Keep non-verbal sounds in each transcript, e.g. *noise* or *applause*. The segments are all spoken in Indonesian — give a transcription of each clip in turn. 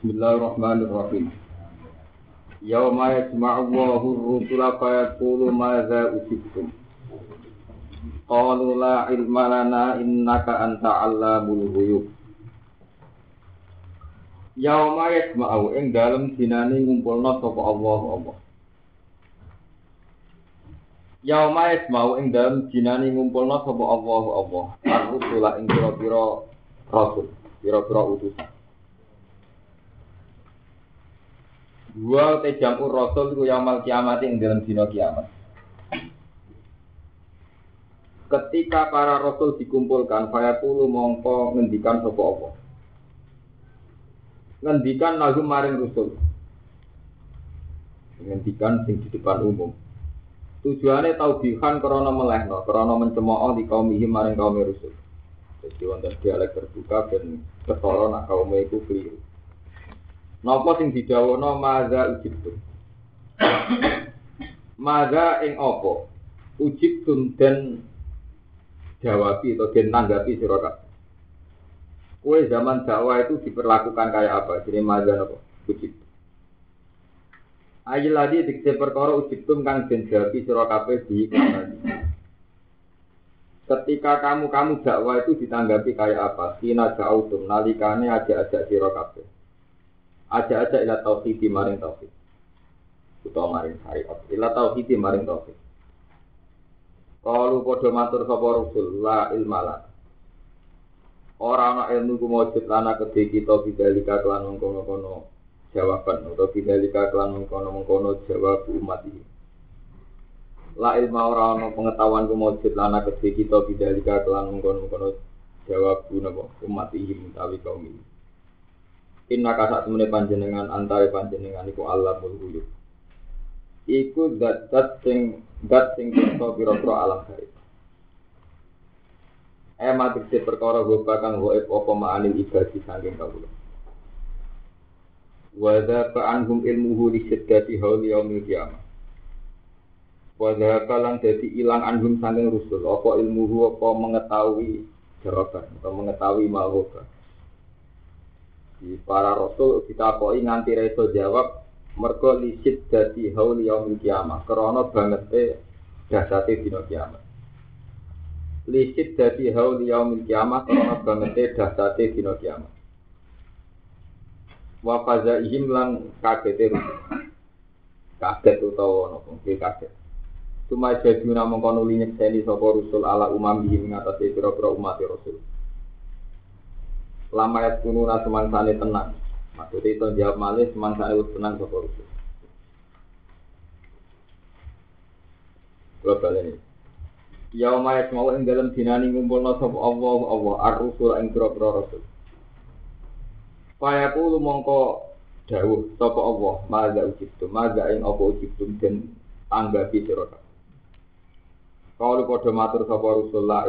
Bismillahirrahmanirrahim. Yauma yajma'u Allahu ar-rusula fa yaqulu madza ujibtum. Qalu la ilma lana innaka anta 'allamul ghuyub. Yauma yajma'u ing dalem dinane ngumpulna sapa Allah Allah. Yauma yajma'u ing dalem dinane ngumpulna sapa Allah Allah. Ar-rusula ing pira-pira rasul, pira-pira utusan. Dua te jampur rasul ku yaumul kiamat ing dalam dina kiamat. Ketika para rasul dikumpulkan, fayaqulu mongko ngendikan sapa Allah. Ngendikan lagu maring rasul. Ngendikan sing di depan umum. Tujuannya taubihan krana melehno, krana mencemooh di kaum maring kaum rasul. Jadi wonten dialek terbuka dan ketara nak kaum iku keliru. Napa sing didhawono maza ujibtum? maza ing apa? Ujibtum den jawabi atau den tanggapi sira kabeh. Kue zaman dakwah itu diperlakukan kayak apa? Jadi maza napa? Ujibtum. Ayil lagi dikse perkara ujibtum kang den jawabi sira kabeh di Ketika kamu kamu dakwah itu ditanggapi kayak apa? Kina jautum nalikane aja-aja sira kabeh aja-aja ila tauhid maring tauhid. Utawa maring syariat. Ila tauhid maring tauhid. Kalau podo matur sapa Rasul la ilmala Ora ana ilmu ku mujud lana kedhe kita bidalika kelan mengkono-kono jawaban atau bidalika kelan mengkono-mengkono jawab umat ini La ilma ora ana pengetahuan ku mujud lana kedhe kita bidalika kelan mengkono-mengkono jawab umat ini mutawi kaum ini Inna kasa temene panjenengan antara panjenengan iku Allah mulhuyub. Iku dat dat sing dat sing kita pira-pira alam gaib. Ema dikse perkara goba kang goib apa ma'anil ibadi saking kawula. Wa dzaka ilmuhu li syiddati hauli yaumil qiyamah. Wa dzaka lan dadi ilang anhum saking rusul apa ilmuhu apa mengetahui jawaban atau mengetahui ma'rufah di para rasul kita koi nganti reso jawab mergo lisit dadi haul yaumil kiamah krana banget e dasate dina kiamat. Lisit dadi haul yaumil kiamah krana banget e dasate dina kiamat. Wa fazaihim lan kagete kaget utawa napa kaget. Cuma jadi namung kono linyek sapa rusul ala umam bihi ngatasi pira-pira umat rasul lama ya kuno na semangsane tenang. Maksudnya itu jawab malih semangsane wis tenang sapa rusuh. Kalau balik ini. Ya mayat mau ing dalam dinani ngumpulna sapa Allah Allah ar-rusul ing pira-pira rasul. Faya kulo mongko dawuh sapa Allah maza ujibtu maza ing apa ujibtu den anggapi sira Kalau padha matur sapa rusul la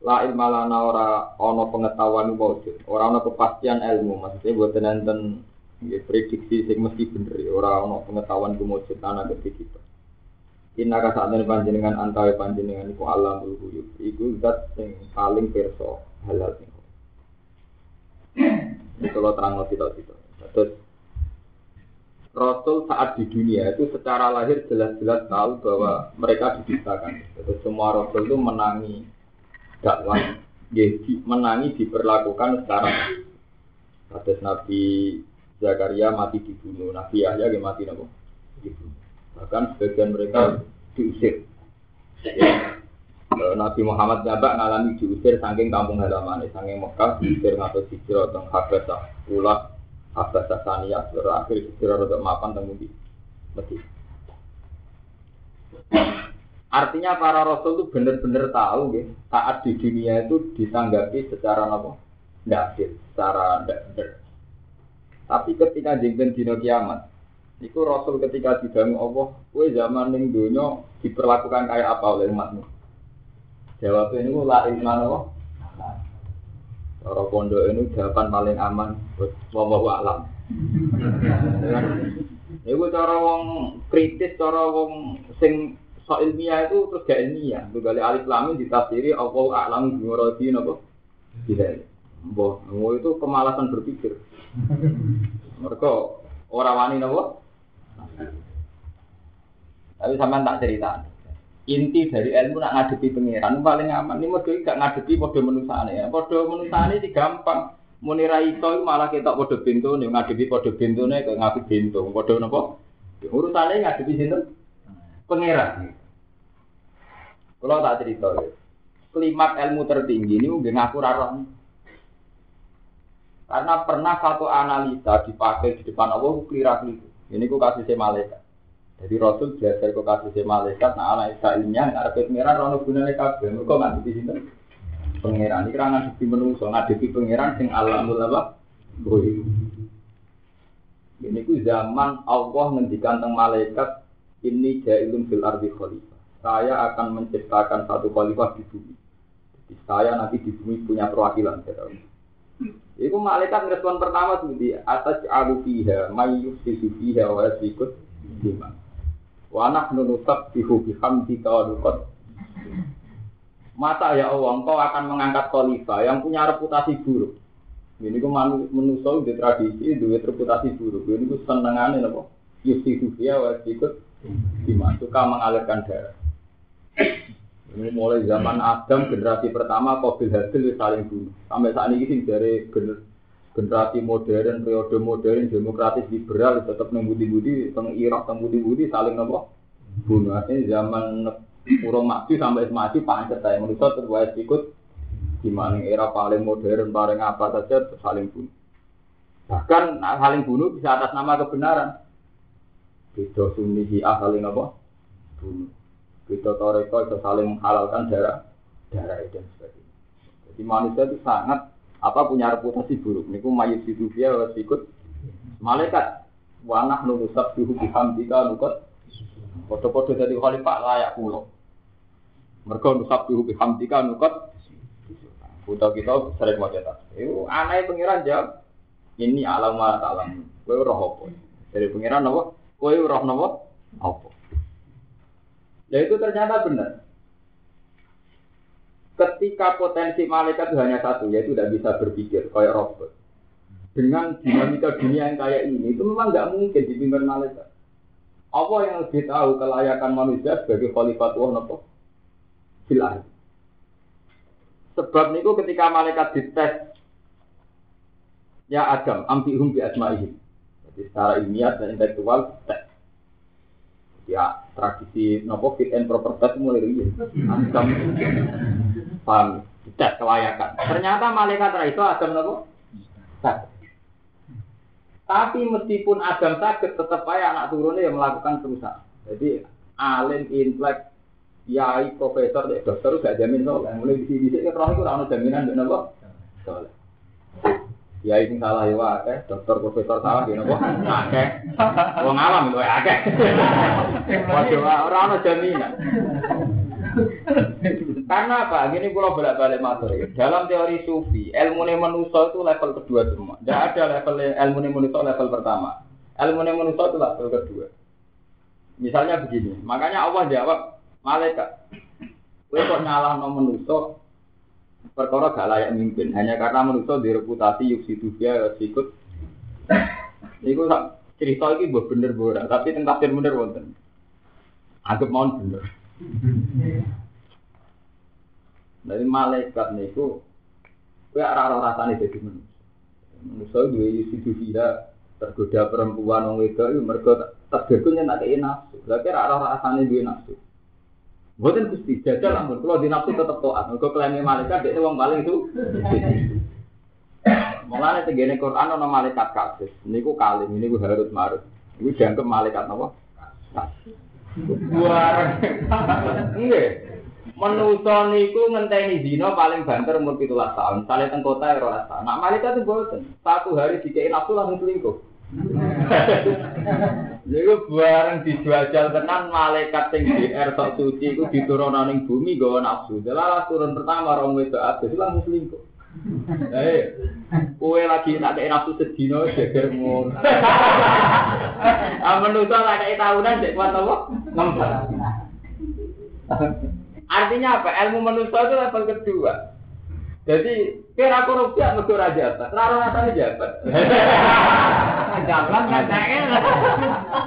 la ilma lana ora ana pengetahuan wujud, ora ana kepastian ilmu, maksudnya buat nenten ya, prediksi sing mesti bener, ora ana pengetahuan wujud ana gede kita. Inna ka saat panjenengan antawi panjenengan iku alam ghuyub. Iku zat sing paling perso halal sing. Lo terang kita kita. Terus Rasul saat di dunia itu secara lahir jelas-jelas tahu bahwa mereka diciptakan. Terus semua Rasul itu menangi dakwah jadi menangi diperlakukan secara Atas Nabi Zakaria mati dibunuh, Nabi Yahya yang mati dibunuh. Bahkan sebagian mereka diusir. Ya. Nabi Muhammad Jabak ngalami diusir saking kampung halaman, saking Mekah diusir ngatur hijrah teng Habasah, Ulah, Habasah Saniyah, terakhir hijrah untuk mapan di Medina. Artinya para rasul itu benar-benar tahu ya, saat di dunia itu ditanggapi secara apa? Tidak secara tidak benar. Tapi ketika jengben dino kiamat, itu rasul ketika dibangun Allah, kue zaman ning dunia diperlakukan kayak apa oleh umatmu? Jawabnya ini la ilman Allah. Cara pondok ini jawaban paling aman buat wong alam. *laughs* Iku cara wong kritis, cara wong sing so ilmiah itu terus gak ilmiah. Tuh kali alif lamin ditafsiri Allah a'lam bimuradi napa? Tidak. Mbah, itu kemalasan berpikir. Mereka orang wani napa? Tapi sama tak cerita. Inti dari ilmu nak ngadepi pangeran paling aman. Ini mau gak ngadepi podo menusane ya. Podo menusane sih gampang. Muni ra iso malah kita podo pintu nih ngadepi podo pintu nih kayak ngadepi pintu. Podo napa? Urusane ngadepi sinten? Pangeran. Kalau tak cerita ya. Klimak ilmu tertinggi ini udah ngaku rarong. Karena pernah satu analisa dipakai di depan Allah, keliru keliru. Ini ku kasih saya malaikat. Jadi Rasul belajar ke kasih malaikat, nah anak Israelnya nggak ada pengiran, rono gunanya kabel, di sini. Pengiran ini karena di menungso, di pengiran sing alamul apa? Bohi. Ini ku zaman Allah ngendikan tentang malaikat ini jailun fil ardi khalifah. Saya akan menciptakan satu khalifah di bumi. Jadi saya nanti di bumi punya perwakilan. Itu malaikat respon pertama di atas alu fiha, mayyus fiha wa yasikut lima. Wa nahnu nusabbihu bihamdika wa nuqad. Masa ya Allah, engkau akan mengangkat khalifah yang punya reputasi buruk. Ini ku manusia di tradisi, dua reputasi buruk. Ini ku senengannya apa? Yusifufia wa ikut Dima, suka mengalirkan darah. Ini mulai zaman Adam generasi pertama Qabil Habil saling bunuh. Sampai saat ini sih dari generasi modern, periode modern, demokratis, liberal, tetap nembudi-budi, teng Irak, nembudi-budi, saling nopo bunuh. Artinya zaman urung maju sampai maju pancet saya manusia terbuat ikut gimana era paling modern, paling apa saja saling bunuh. Bahkan saling bunuh bisa atas nama kebenaran. Beda sunni hi'ah saling apa? Bunuh. Beda toreko bisa saling menghalalkan darah, darah dan sebagainya. Jadi manusia itu sangat apa punya reputasi buruk. Niku mayit situ dia harus ikut malaikat. Wanah nusab bihu bihamdika nukot. Foto-foto dari khalifah layak pulau. Mereka nusab bihu bihamdika nukot. Foto kita sering mau cetak. Itu aneh pengiran jawab. Ini alam alam. Kue roh apa? Dari pengiran apa? Kue roh apa? Apa? Ya itu ternyata benar ketika potensi malaikat itu hanya satu, yaitu tidak bisa berpikir kayak robot. Dengan dinamika dunia yang kayak ini, itu memang nggak mungkin dipimpin malaikat. Apa yang lebih tahu kelayakan manusia sebagai khalifah Tuhan apa? Silah. Sebab niku ketika malaikat dites ya Adam, ampihum bi asma'ihim. Jadi secara ilmiah dan intelektual tes ya tradisi nopo fit and proper test mulai riyen. Adam paham tes kelayakan. Ternyata malaikat ra itu Adam nopo? Tapi meskipun Adam sakit, tetap aja anak turunnya yang melakukan perusahaan. Jadi alim, intelek, yai, profesor, dokter gak jamin soalnya. Mulai di sini kan roh itu rano jaminan apa? Soalnya. Ya ini salah ya akeh, dokter profesor salah ya napa? Akeh. Wong alam itu akeh. Waduh ora ono jaminan. Karena apa? Gini pulau bolak-balik matur ya. Dalam teori sufi, ilmu manusia itu level kedua semua. Tidak ada level ilmu manusia level pertama. Ilmu manusia itu level kedua. Misalnya begini, makanya Allah jawab malaikat. Kowe kok nyalah no manusia, perkara gak layak mimpin hanya karena manusia direputasi yuk situ dia ikut Iku cerita ini buat bener borak, tapi tentang tafsir bener wonten. Mau bener. Dari malaikat niku kowe ora ora rasane dadi manusia. Manusia duwe situ tergoda perempuan wong wedok iku mergo tergoda nyentak nafsu. Lha kira ora rasane duwe nafsu. Bukan gusti, jajal ampun. Kalau di nafsu tetap toat. Kalau klaimnya malaikat, dia uang paling itu. *laughs* Mulanya tegene Quran ono malaikat kasus. Ini ku kalim, ini ku harus marut. Ini dianggap malaikat apa? Buar. Enggak. Menuso niku ngenteni dino paling banter umur 17 tahun. Sale teng kota ya ora tahun. Nak malaikat itu boten. Satu hari dikei nafsu langsung selingkuh. *laughs* Niku bareng dijajal tenan malaikat sing air sok suci iku diturunno ning bumi nggawa nafsu. Jelas turun pertama rong wedok abis langsung selingkuh. Eh, kue lagi nak kayak nafsu sedino jeger mun. Ah menungso nak kayak tahunan cek kuat apa? Artinya apa? Ilmu manusia itu level kedua. Jadi kira korupsi apa kira jabat, rara rasanya jabat. *laughs* Jalan nggak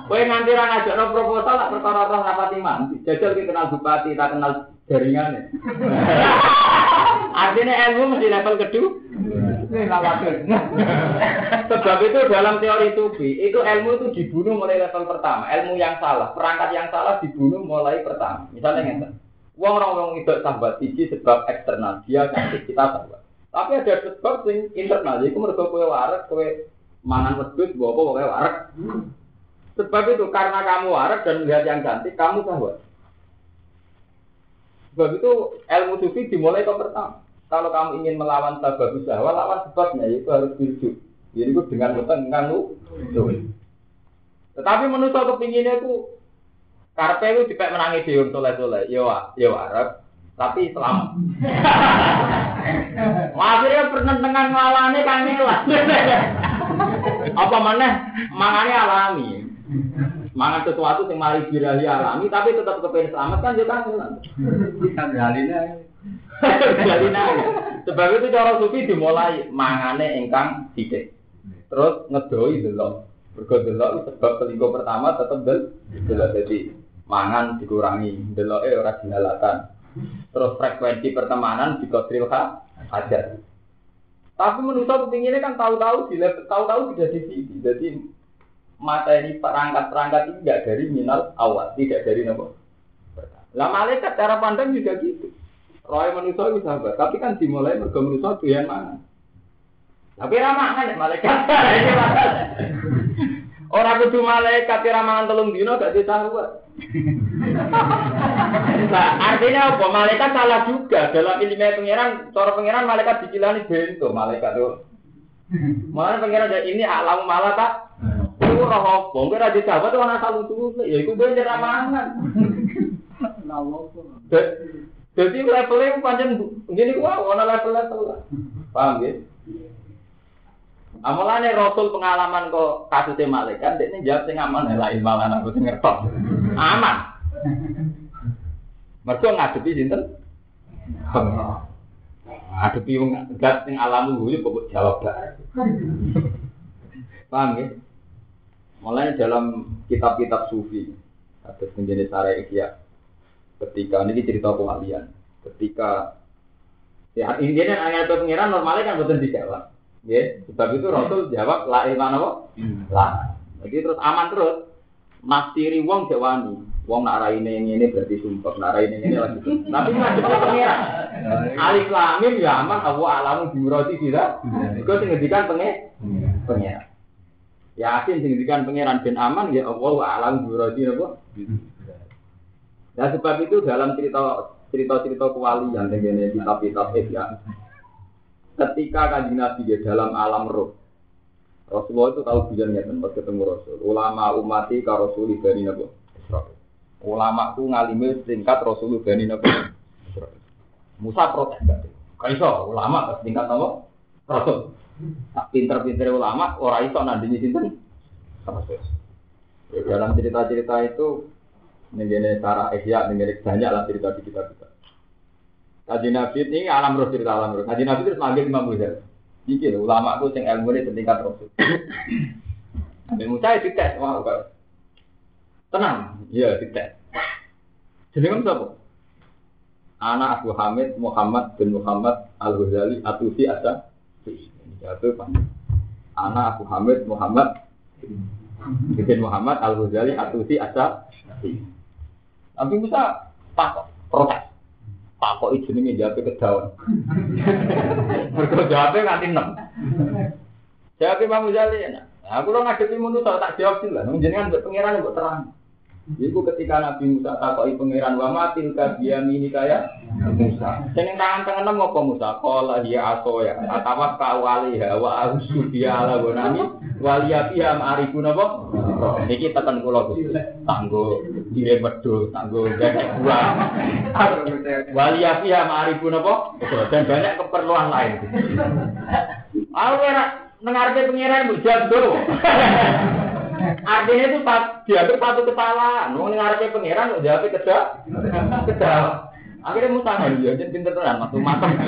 Kowe nganti ra ngajakno proposal lak perkara roh rapati mandi. Jajal ki kenal bupati, tak kenal jaringane. *laughs* Artinya ilmu mesti level kedua. Ini. Sebab itu dalam teori sufi, itu ilmu itu dibunuh mulai level pertama. Ilmu yang salah, perangkat yang salah dibunuh mulai pertama. Misalnya ngeten. Wong orang wong itu sahabat siji sebab eksternal, dia kasih kita sahabat. Tapi ada sebab sing internal, itu mergo kowe waras, kowe mangan wedhus, mbok apa kowe waras. Sebab itu karena kamu waras dan melihat yang cantik, kamu sahabat. Sebab itu ilmu sufi dimulai ke pertama. Kalau kamu ingin melawan sebab usaha, lawan sebabnya itu harus tujuh. Jadi itu dengan utang kamu. Tetapi menurut kepinginnya itu karpe itu dipek menangi di soleh soleh, yo yo Arab, tapi selamat. *laughs* Akhirnya penentengan ngalane kan. Apa mana? Mangane alami. Mangan sesuatu yang mari birahi alami, tapi tetap kepengen selamat kan juga kan. Jalinnya. Sebab itu cara sufi dimulai mangane ingkang sithik. Terus ngedoi delok. Mergo delok sebab selingkuh pertama tetep del delok jadi mangan dikurangi, deloke ora dihalatan. Terus frekuensi pertemanan dikodril aja. Tapi menurut kepinginnya kan tahu-tahu tahu-tahu tidak di sini. Jadi mata ini perangkat-perangkat ini tidak dari minal awal, tidak dari nopo. Lah malaikat cara pandang juga gitu. Roy manusia itu sahabat, tapi kan dimulai mergo manusia yang mana. Tapi ramah kan malaikat. *laughs* Orang kudu malaikat ramangan telung dino gak ditahu. Nah, *laughs* artinya apa? Malaikat salah juga dalam ilmu pangeran. Cara pangeran malaikat dicilani bento malaikat tuh. Mana pangeran dari ini alam malah tak. Itu roh apa? Mungkin ada sahabat tuh anak salu tuh. Ya, itu jadi ramangan. Jadi levelnya panjang begini gua, warna level-level lah. Paham ya? Amalannya Rasul pengalaman kok kasusnya malaikat, dia jawab sing aman lain malah aku sing ngertok. Aman. Mereka ngadepi sinten? Ngadepi wong gas sing alam guyu kok jawab gak. Paham ya? Mulai dalam kitab-kitab sufi, ada menjadi sare ikhya. Ketika ini cerita kewalian, ketika ya intinya ayat pengiran normalnya kan betul dijawab. Ya, sebab itu Rasul jawab la iman apa? Lah. Jadi terus aman terus. Nastiri wong jawani. Wong nak raine ini berarti sumpah, nak raine ini lagi. Tapi nggak ada pengiran. *laughs* Alif lamim ya aman, aku alamu dimurati tidak. Itu sing ngendikan penge pengiran. Yasin sing ngendikan pengiran ben aman ya Allah alamu dimurati apa? Ya sebab itu dalam cerita cerita-cerita kewalian dengan kitab-kitab ya ketika kanjeng Nabi ya dalam alam roh. Rasulullah itu tahu bijannya tempat ketemu Rasul. Ulama umati ka Rasul bani Nabi Ulama ku ngalime tingkat Rasul bani Nabi Musa protes gak? Kaiso ulama tingkat apa? Rasul. Tak pinter-pinter ulama ora iso nandingi sinten? Ya, dalam cerita-cerita itu Nenggene cara ihya, nenggene banyak lah cerita di kitab-kitab. Kaji Nabi ini alam roh cerita alam roh. Kaji Nabi terus manggil Imam Ghazali. Iki ulama aku sing ilmu ini setingkat rasul. Nabi Musa ya dites, wah kok. Tenang, iya dites. Jadi kan siapa? Anak Abu Hamid Muhammad bin Muhammad Al Ghazali Atusi pak. Anak Abu Hamid Muhammad bin Muhammad Al Ghazali Atusi Asa. Nabi Musa takut protes. Pak kok jenenge jawab kedawan. *laughs* Mergo jawabnya nganti 6. Jawab Imam Ghazali ya. Aku lo ngadepi manusa tak jawab sih lah. Jenengan pangeran mbok terang. Iku ketika Nabi Musa takoki pangeran wa matil ka ini kaya Musa. Jeneng tangan tangan nang apa Musa? Ya aso ya. Atawa wali wa ausu dia ala gonami waliya fiha ma'arifu napa? Niki tekan kula Gus. Tanggo dire wedhus, tanggo gajah buah. Waliya fiha ma'arifu napa? Dan banyak keperluan lain. Aku ora nengarpe pangeran mbok jabdo. Artinya itu diambil satu kesalahan. Mau ngarepnya pangeran, jawabnya kedah, kedah. Akhirnya Musa dia jadi pinter tenan waktu mateng. *laughs*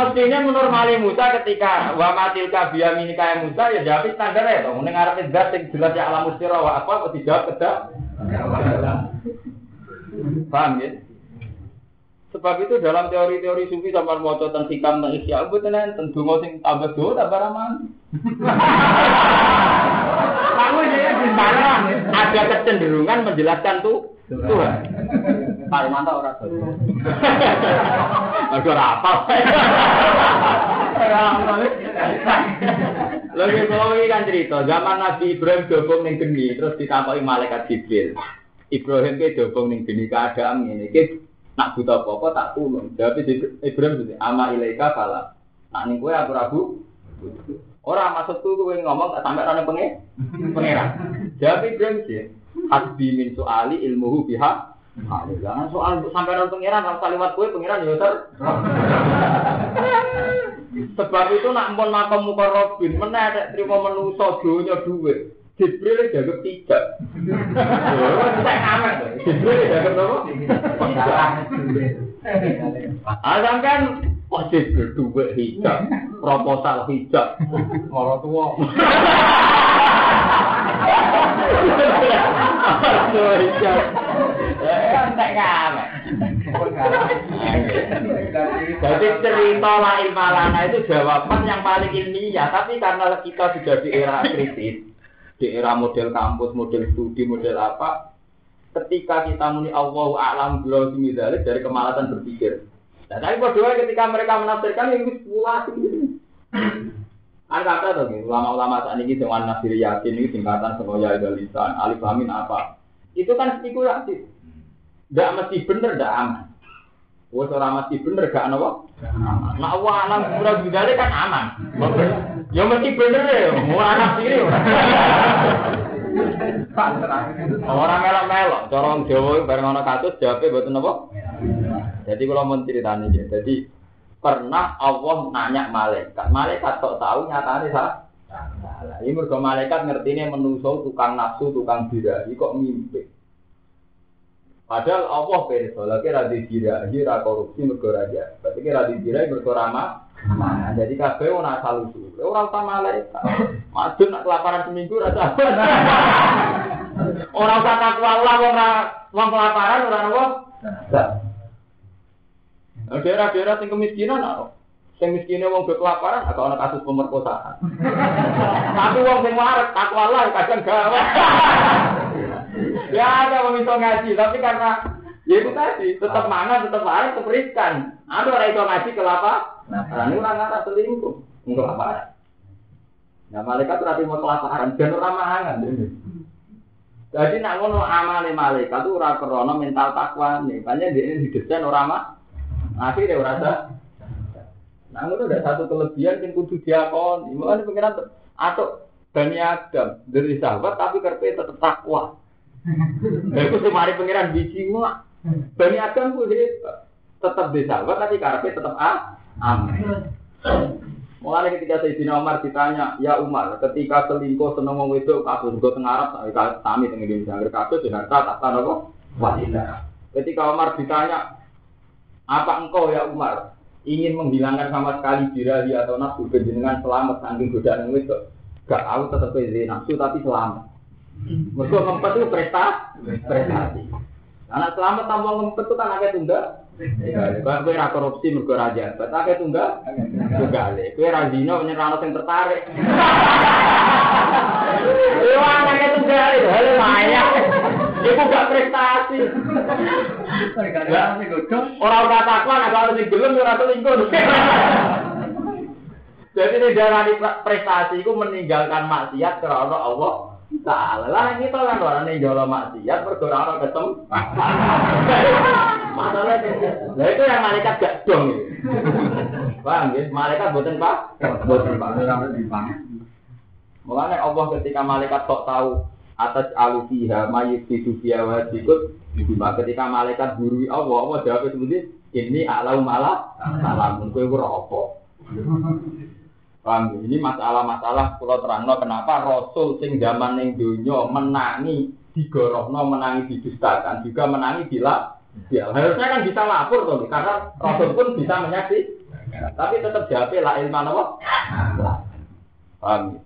Mestinya menormali Musa ketika wa matil kabia minika Musa ya jawab standar ya. Ning arepe zat sing jelas ya alam mustira wa apa kok dijawab kedak. Paham ya? Sebab itu dalam teori-teori sufi sama mau tentang hikam tentang isya, betul enten dungo sing tambah do tambah raman. Kamu di mana ada kecenderungan menjelaskan tuh Tuhan. Mantap orang tuh. Ora apal. Lagi kalau ini kan cerita, zaman Nabi Ibrahim dobong ning geni, terus ditakoki malaikat Jibril. Ibrahim ke dobong ning geni keadaan ini, nak buta apa-apa tak tulung. Jawab Ibrahim itu, ama ilaika fala. Nak ning kowe aku rabu. Ora maksudku kowe ngomong tak sampai ana penge pangeran. Jawab Ibrahim sih, hasbi min soali ilmuhu biha. Jangan soal sampai nonton pangeran, kalau lewat kue pangeran ya ter. Sebab itu nak pun makom muka Robin, mana ada terima menuso dunia duit. Jibril tidak. Saya kamet. Jibril jaga apa? Ada kan Oh, Jibril duit hijab, proposal hijab, Orang tua. Jadi cerita la ilmalana itu jawaban yang paling ilmiah, tapi karena kita sudah di era kritis, di era model kampus, model studi, model apa, ketika kita muni Allah alam simidalik dari kemalasan berpikir. Nah, tapi berdua ketika mereka menafsirkan yang spekulasi gitu. Kan kata tuh, ulama-ulama saat ini dengan nasir yakin ini singkatan semuanya ada lisan, alif amin apa. Itu kan spekulasi. Tidak mesti bener, tidak aman. Wes ora mesti bener gak ana Nah, Allah alam pura bidale kan aman. Ya mesti bener ya, mau anak sendiri. Orang melok-melok, cara wong Jawa bareng ana kasus jawabe mboten apa? Jadi kalau mau ceritanya ya, jadi pernah Allah nanya malaikat, malaikat kok tahu nyatanya salah. Salah. Ini mergo malaikat ngertine menungso tukang nafsu, tukang birahi kok mimpi. Padahal Allah pirsa, lagi ra dirahi, ra korupsi mergo raja. Berarti ra dirahi mergo ramah. Nah, jadi kabeh ora asal usul. Ora usah malaikat. Madun nak kelaparan seminggu ra sabar. Ora usah takwa Allah wong ra wong kelaparan ora? Nah, Daerah-daerah sing kemiskinan ana. Sing miskine wong kelaparan atau ana kasus pemerkosaan. Tapi wong sing waras takwa Allah kadang. Ya ada iso ngaji, tapi karena ya itu tadi tetap mangan, tetap waras, tetap riskan. Ada orang iso ngaji kelapa, nah ini orang ngarah selingkuh, nggak kelaparan. Nah malaikat berarti mau kelaparan, dan orang mangan. Jadi nak ngono amale malaikat itu ora krana mental takwa nih, makanya dia ini didesain ora mah. Akhirnya ora ada. Nah ngono ada satu kelebihan yang kudu diakoni. Mulane pengiran atau Bani Adam dari sahabat tapi kerpe tetap takwa. Lha iku sing mari pengiran biji mah. Bani Adam ku tetap di sahabat tapi karpe tetap ah aman. Mulai ketika Sayyidina Umar ditanya, ya Umar, ketika selingkuh seneng wong wedok kasus gue tengarap, kami teng Indonesia, kasus ya harta tak tahu apa wanita. Ketika Umar ditanya, apa engkau ya Umar ingin menghilangkan sama sekali dirahi atau nafsu dengan selamat saking godaan wong? Gak tahu tetap jadi nafsu tapi selamat. Mereka ngempet itu prestasi, prestasi. Karena selamat tanpa ngempet itu kan agak tunggal. Kalau kue ra korupsi mergo ra jabat, akeh tunggal. Tunggal. Kue ra zina sing tertarik. Yo akeh tunggal, hale maya. Iku gak prestasi. Orang ora takwa nek kalau sing gelem ora selingkuh. Jadi ini darah prestasi itu meninggalkan maksiat karena Allah Taala lah kita kan orang ini jual maksiat berdoa ketemu. *laughs* Masalahnya, nah itu yang malaikat gak dong. Paham ya? Malaikat buatan pak, buatan pak. Mulanya Allah ketika malaikat sok tahu atas alufiha mayit di dunia wajibut ketika malaikat guru Allah Allah jawab seperti ini alau malah salam kue rokok Paham? Ini masalah-masalah kalau terangno kenapa Rasul sing zaman ning donya menangi digorohno menangi didustakan juga menangi bila Ya, harusnya kan bisa lapor tuh, karena Rasul pun bisa menyaksikan. Tapi tetap jawabnya la ilma apa? Paham ya?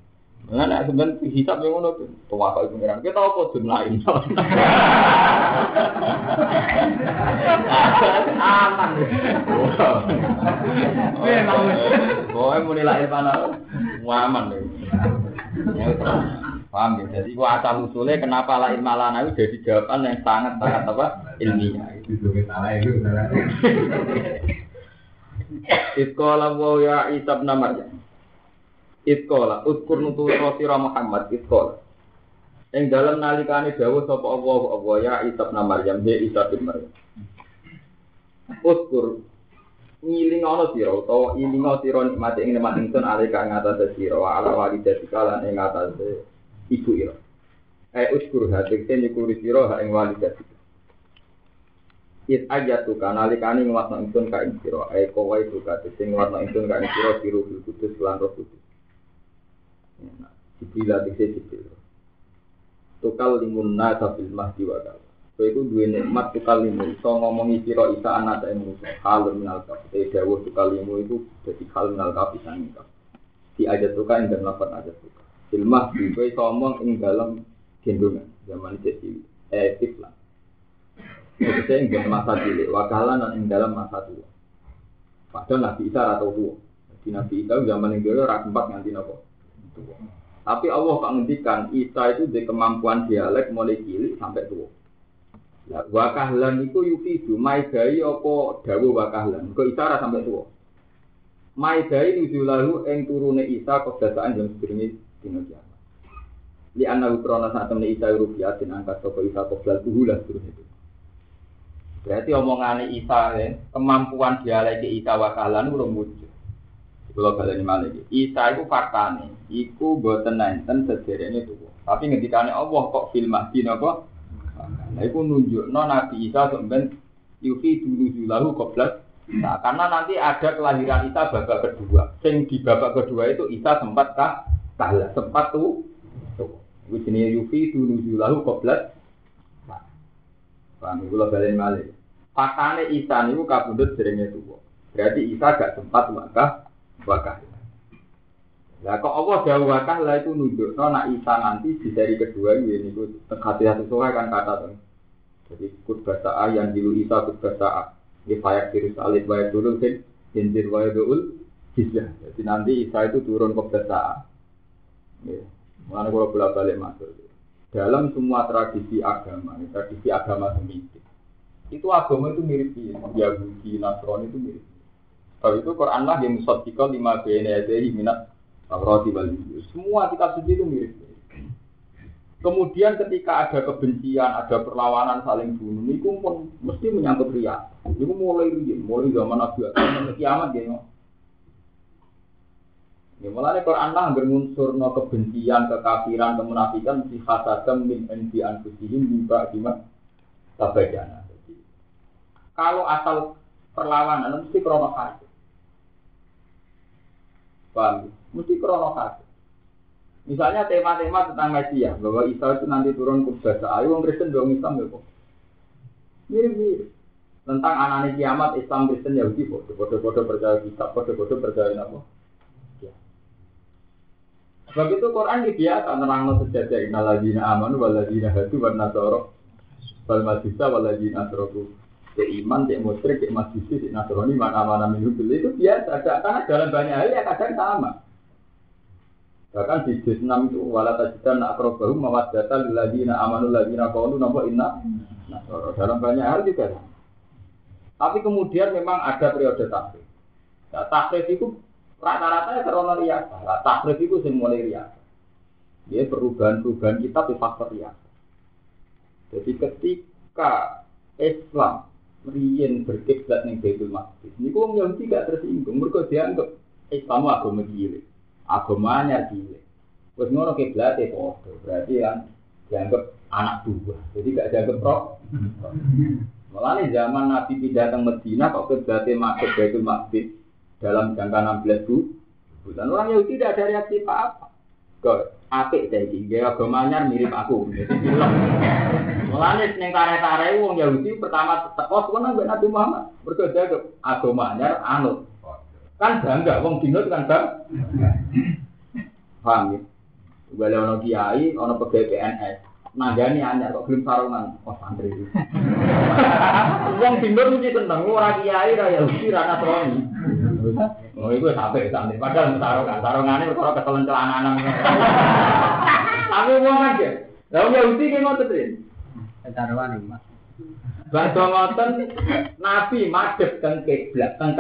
Nah, nah, sebenarnya hisap yang ngono tuh, tua kau pengiran. Kita kok dun lain. Aman. Boy mau nilai mana? Aman deh. Paham ya? Jadi gua asal usulnya kenapa la ilma lana itu jadi jawaban yang sangat sangat apa ilmiah. Iskola wa ya Isa bin Iskola utkur nutu sira Muhammad iskola. Ing dalam nalikane dawuh sapa Allah Allah ya Isa bin Maryam he Isa bin Maryam. Utkur ngiling ana sira utawa ilinga sira nikmate ing nikmat ingsun alika ing atase sira ala walidati kala ing atase ibu ira. Eh uskur hati kene nyukuri sira ha ing walidati. It aja tuh kan alikane ngwatno ingsun ka ing sira eh kowe itu ka sing ngwatno ingsun ka ing sira siru kudus lan roh kudus. Jibril dikse Jibril. Tukal limun nasa fil mahdi wa kal. Kowe iku duwe nikmat tukal limun iso ngomongi sira isa anak ing musuh hal minal kaf. Eh dawuh tukal limu itu dadi hal minal kaf sang kaf. Di aja tuka ing dalam lafaz aja tuka. Fil mahdi kowe iso ngomong ing dalam gendongan zaman jadi eh Islam. Maksudnya ing dalam masa cilik, wakalan dan ing dalam masa tua. Padahal Nabi Isa atau tua. Nabi Isa zaman yang dulu rak empat nganti nopo. Tua. Tapi Allah tak ngendikan Isa itu di kemampuan dialek mulai cilik sampai tua. Nah, wakahlan itu yufidu maidai apa dawu wakahlan. Kok Isa sampai tua. Maidai nujulahu ing turune Isa kebiasaan yang sedurunge dina kiamat. Li anna ukrona saat temen Isa rupiatin angkat sapa Isa qoblal tuhulah terus itu. Berarti omongannya Isa ya, kemampuan dialek Isa wakalan urung wujud. Kalau kalian malah Isa itu faktanya, iku boten nenten sederhana itu. Tapi ngendikane Allah kok film mahdi napa? Nah, itu nunjuk no Nabi Isa sebenarnya yufi dulu julahu koblas. Nah, karena nanti ada kelahiran Isa babak kedua. Sing di babak kedua itu Isa sempat kah? Kalah, sempat tuh. Tuh. Jenis yufi dulu julahu koblas. Paham kula balen malih. Faktane Isa niku kabundut derenge tuwa. Berarti Isa gak sempat wakah wakah. Lah kok Allah dawuh wakah lah itu nunjukno nak Isa nanti di seri kedua ini niku hati hati sesuai kan kata tuh. Jadi kut bahasa yang dilu Isa kut bahasa. Ini fayak kiri salib wayak dulu sih. Jinjir wayak dulu. Jadi nanti Isa itu turun ke bahasa. Ya. Mana kalau bolak balik masuk. Dalam semua tradisi agama, tradisi agama semitik, itu agama itu mirip Yahudi, Nasrani itu mirip. Kalau itu Quran lah yang musaddiqal lima bena yadayhi minat Taurat wal Semua kitab suci itu mirip. Kemudian ketika ada kebencian, ada perlawanan saling bunuh, itu pun mesti menyangkut ria. Itu mulai mulai zaman Nabi Adam kiamat ya. Ya mulane Quran lah berunsur no kebencian, kekafiran, kemunafikan si hasadam min endi anfusihim juga gimana tabajana. Kalau asal perlawanan mesti krono. Paham? Mesti krono. Misalnya tema-tema tentang Mesia, bahwa Isa itu nanti turun ke bahasa ayu, orang Kristen dong Islam ya kok. Mirip-mirip. Tentang anak kiamat Islam Kristen Yahudi, bodoh-bodoh percaya kitab, bodoh-bodoh percaya apa? Sebab itu Quran ini biasa nerangno sejajar innalladzina amanu walladzina hadu wan nasara wal majusa walladzina asrafu. Cek iman, cek musyrik, cek majusi, cek nasrani, mana mana minum itu biasa. Karena dalam banyak hal ya kadang sama. Bahkan di juz 6 itu wala tajidan akrobahu mawaddata lilladzina amanu ladzina qalu napa inna nasara. Dalam banyak hal juga. Tapi kemudian memang ada periode takrif. Nah, takrif itu rata-rata ya karena riasa. Nah, takrif itu sing mulai riasa. Ya perubahan-perubahan kita di faktor riasa. Jadi ketika Islam riyen berkiblat ning Baitul Maqdis, niku wong Yahudi gak tersinggung, mergo dianggap Islam agama cilik, agamanya cilik. Wes ngono kiblate padha, berarti kan dianggap anak dua, jadi gak dianggap roh. Malah zaman Nabi pindah ke Medina kok kiblatnya masuk Baitul Maqdis, dalam jangka 16 bulan orang Yahudi tidak ada reaksi apa-apa. Apik ta iki, gaya agama anyar mirip aku. Mulane ning tare-tare wong Yahudi pertama teko suwen ambek Nabi Muhammad. Mergo dia agama anyar anut. Kan bangga wong dinut kan bang. Paham ya? Bale ono kiai, ono pegawai PNS. Nanggani anyar kok belum sarungan. Oh santri. *laughs* Wong dinut mesti seneng ora kiai ra Yahudi ra Nasrani. Oh, itu sampai sampai. Padahal sarungan, sarungannya perkara keselen celananan. *laughs* Tapi wong kan ya. Lah wong Yahudi ki ngoten to. Taruhan ini, Mas. Bangsa ngoten Nabi madhep teng kiblat, teng.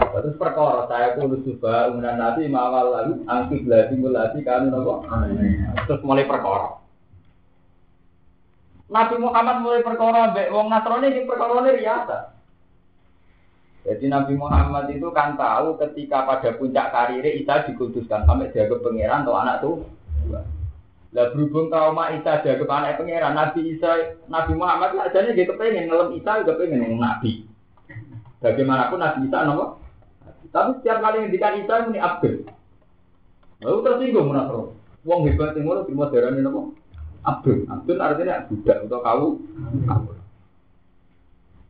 Terus perkara saya kudu coba umuran Nabi mawal lalu angki belati mulati kanu nopo. Terus mulai perkara. Nabi Muhammad mulai perkara mbek wong Nasrani iki perkara ini riasa. Jadi Nabi Muhammad itu kan tahu ketika pada puncak karirnya Isa dikuduskan sampai jaga pangeran atau anak tuh. Lah berhubung trauma Isa jaga anak pangeran, Nabi Isa, Nabi Muhammad lah jadi dia kepengen ngelem Isa juga pengen Nabi. Bagaimanapun Nabi Isa nopo. Tapi setiap kali ngendikan Isa muni Abdul. Lalu tersinggung menasro. Wong hebat yang ngono terima darahnya nopo. Abdul. Abdul artinya budak atau kau.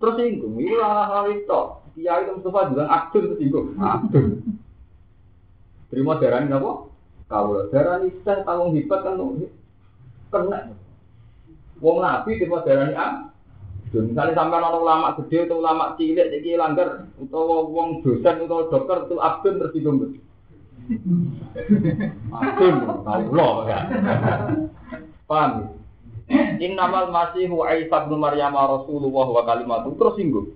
Tersinggung. Ini hal-hal itu. Kiai itu Mustafa bilang Abdul tersinggung. Abdul. Terima darahnya nopo. Kau darah Isa tanggung hebat kan kena. Wong Nabi terima darahnya Abdul. Misalnya sampai orang ulama gede atau ulama cilik jadi langgar atau wong dosen atau dokter itu Abdul tersinggung. Abdul, loh ya. Paham? Innamal masihu Isa bin Maryam Rasulullah wa kalimatu terus singgung.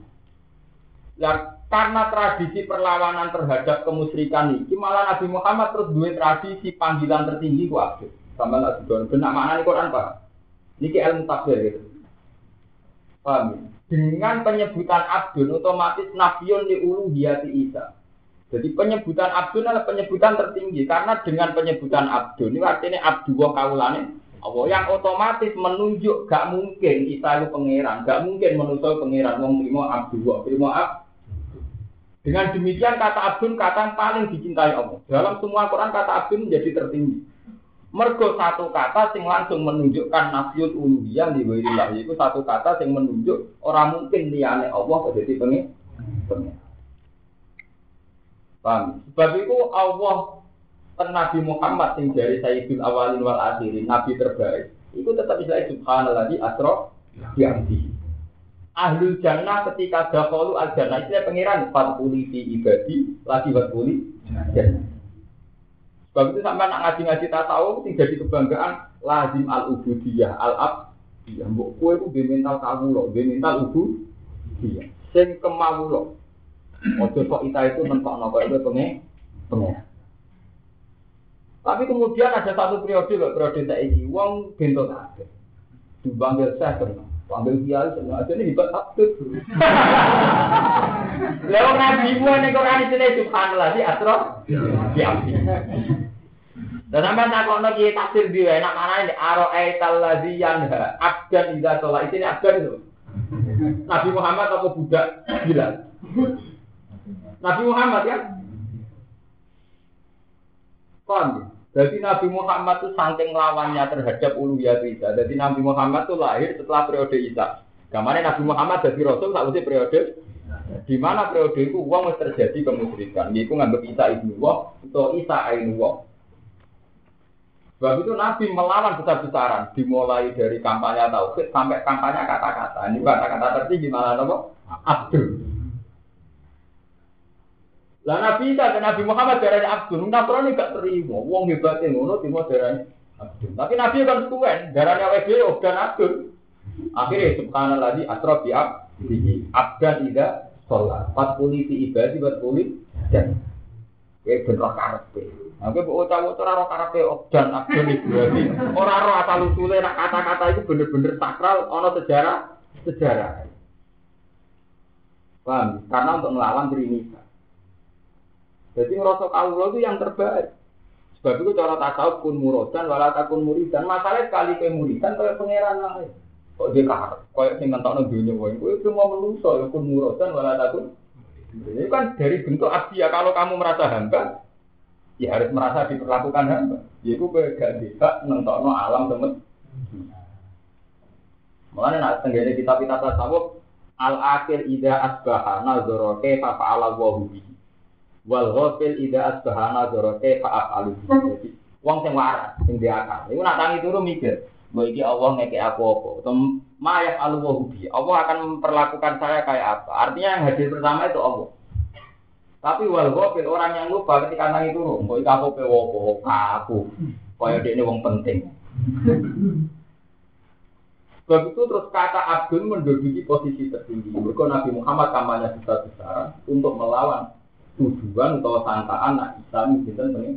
Lah karena tradisi perlawanan terhadap kemusyrikan ini, malah Nabi Muhammad terus dua tradisi panggilan tertinggi ku Abdul. Sama lah sudah benak mana nih Quran pak? Niki ilmu tafsir gitu. Paham? Dengan penyebutan Abdul otomatis nabiun di uluhiyati Isa. Jadi penyebutan Abdul adalah penyebutan tertinggi karena dengan penyebutan Abdul ini artinya Abdul kaulane Allah yang otomatis menunjuk gak mungkin Isa itu pangeran, gak mungkin menusuk pangeran wong terima Abdul, terima Ab. Dengan demikian kata Abdul kata yang paling dicintai Allah. Dalam semua Quran kata Abdul menjadi tertinggi. Mergo satu kata sing langsung menunjukkan nafiul uluhiyah di wairillah itu satu kata sing menunjuk orang mungkin liyane Allah kok jadi pengen. Paham? Sebab itu Allah kan Nabi Muhammad sing dari Sayyidul Awalin wal Akhirin, Nabi terbaik. Itu tetap bisa subhanallah di asro diamdi. Ahlul jannah ketika dakhalu al jannah itu pengiran fatuli fi ibadi lagi fatuli. Sebab itu sampai nak ngaji-ngaji tasawuf sing jadi kebanggaan lazim al ubudiyah al ab Ya, mbok kowe ku mental kamu loh, mental ubudiyah. Sing kemawulo. Ojo kok ita itu mentok nopo itu pengen pengen. Tapi kemudian ada satu periode loh, periode tak ini, uang bento kabeh. Dipanggil saya senang, panggil kiai senang, aja ini hebat abdul. Lalu nabi mu ini Quran itu nih *laughs* subhanallah di asro, diambil. Dan sampai tak kau lagi tafsir dia, enak mana ini aro aital ladzi yanha abdan ida sholat itu ini abdan itu. Nabi Muhammad apa budak bilang. Nabi Muhammad ya. Paham Jadi Nabi Muhammad itu saking lawannya terhadap uluhiyat Isa. Jadi Nabi Muhammad itu lahir setelah periode Isa. Kemarin Nabi Muhammad jadi Rasul usah periode di mana periode itu uang terjadi kemusyrikan. Itu nganggap Isa ibnu Allah atau Isa ainu Allah. Sebab itu Nabi melawan besar-besaran, dimulai dari kampanye tauhid sampai kampanye kata-kata. Ini kata-kata tertinggi malah apa? Abdul. Lah Nabi Isa dan Nabi Muhammad darahnya Abdul, Nasrani gak terima. Wong hebatnya ngono terima darahnya Abdul. Tapi Nabi kan sekuen, darahnya WB dan Abdul. Akhirnya subhanallah di di abdi abdan ida sholat. Pas puli di ibadi buat puli dan ya bener karepe. Aku bu ucapu ora roh karepe dan abdul ibadi. Ora roh asal usule nak kata-kata itu bener-bener sakral, ono sejarah sejarah. Paham? Karena untuk melawan Trinita. Jadi ngerosok Allah itu yang terbaik. Sebab itu cara tasawuf kun murodan wala takun muridan. Masalahnya sekali ke muridan kayak pangeran lain. Kok dia kahar? Kayak sing ngentokno dunya wae. Kowe cuma manusa ya kun murodan wala takun. Ini kan dari bentuk abdi ya kalau kamu merasa hamba, ya harus merasa diperlakukan hamba. Ya itu gak bisa nentokno alam temen. Mulane nak kita tasawuf al akhir ida asbaha nazara kaifa fa'ala wa. Wal ghafil ida asbaha nazara kaifa af'alu. Jadi wong sing waras sing dia akal. Iku nak tangi turu mikir, bahwa iki Allah ngekek aku apa? Atau mayak alu wa bihi. Allah akan memperlakukan saya kayak apa? Artinya yang hadir pertama itu Allah. Tapi wal ghafil orang yang lupa ketika tangi turu, mbok iki aku pe wopo aku. Kaya ini wong penting. Sebab itu terus kata Abdul menduduki posisi tertinggi. Mereka Nabi Muhammad kampanye besar-besaran untuk melawan tujuan atau sangkaan nak Islam itu ini.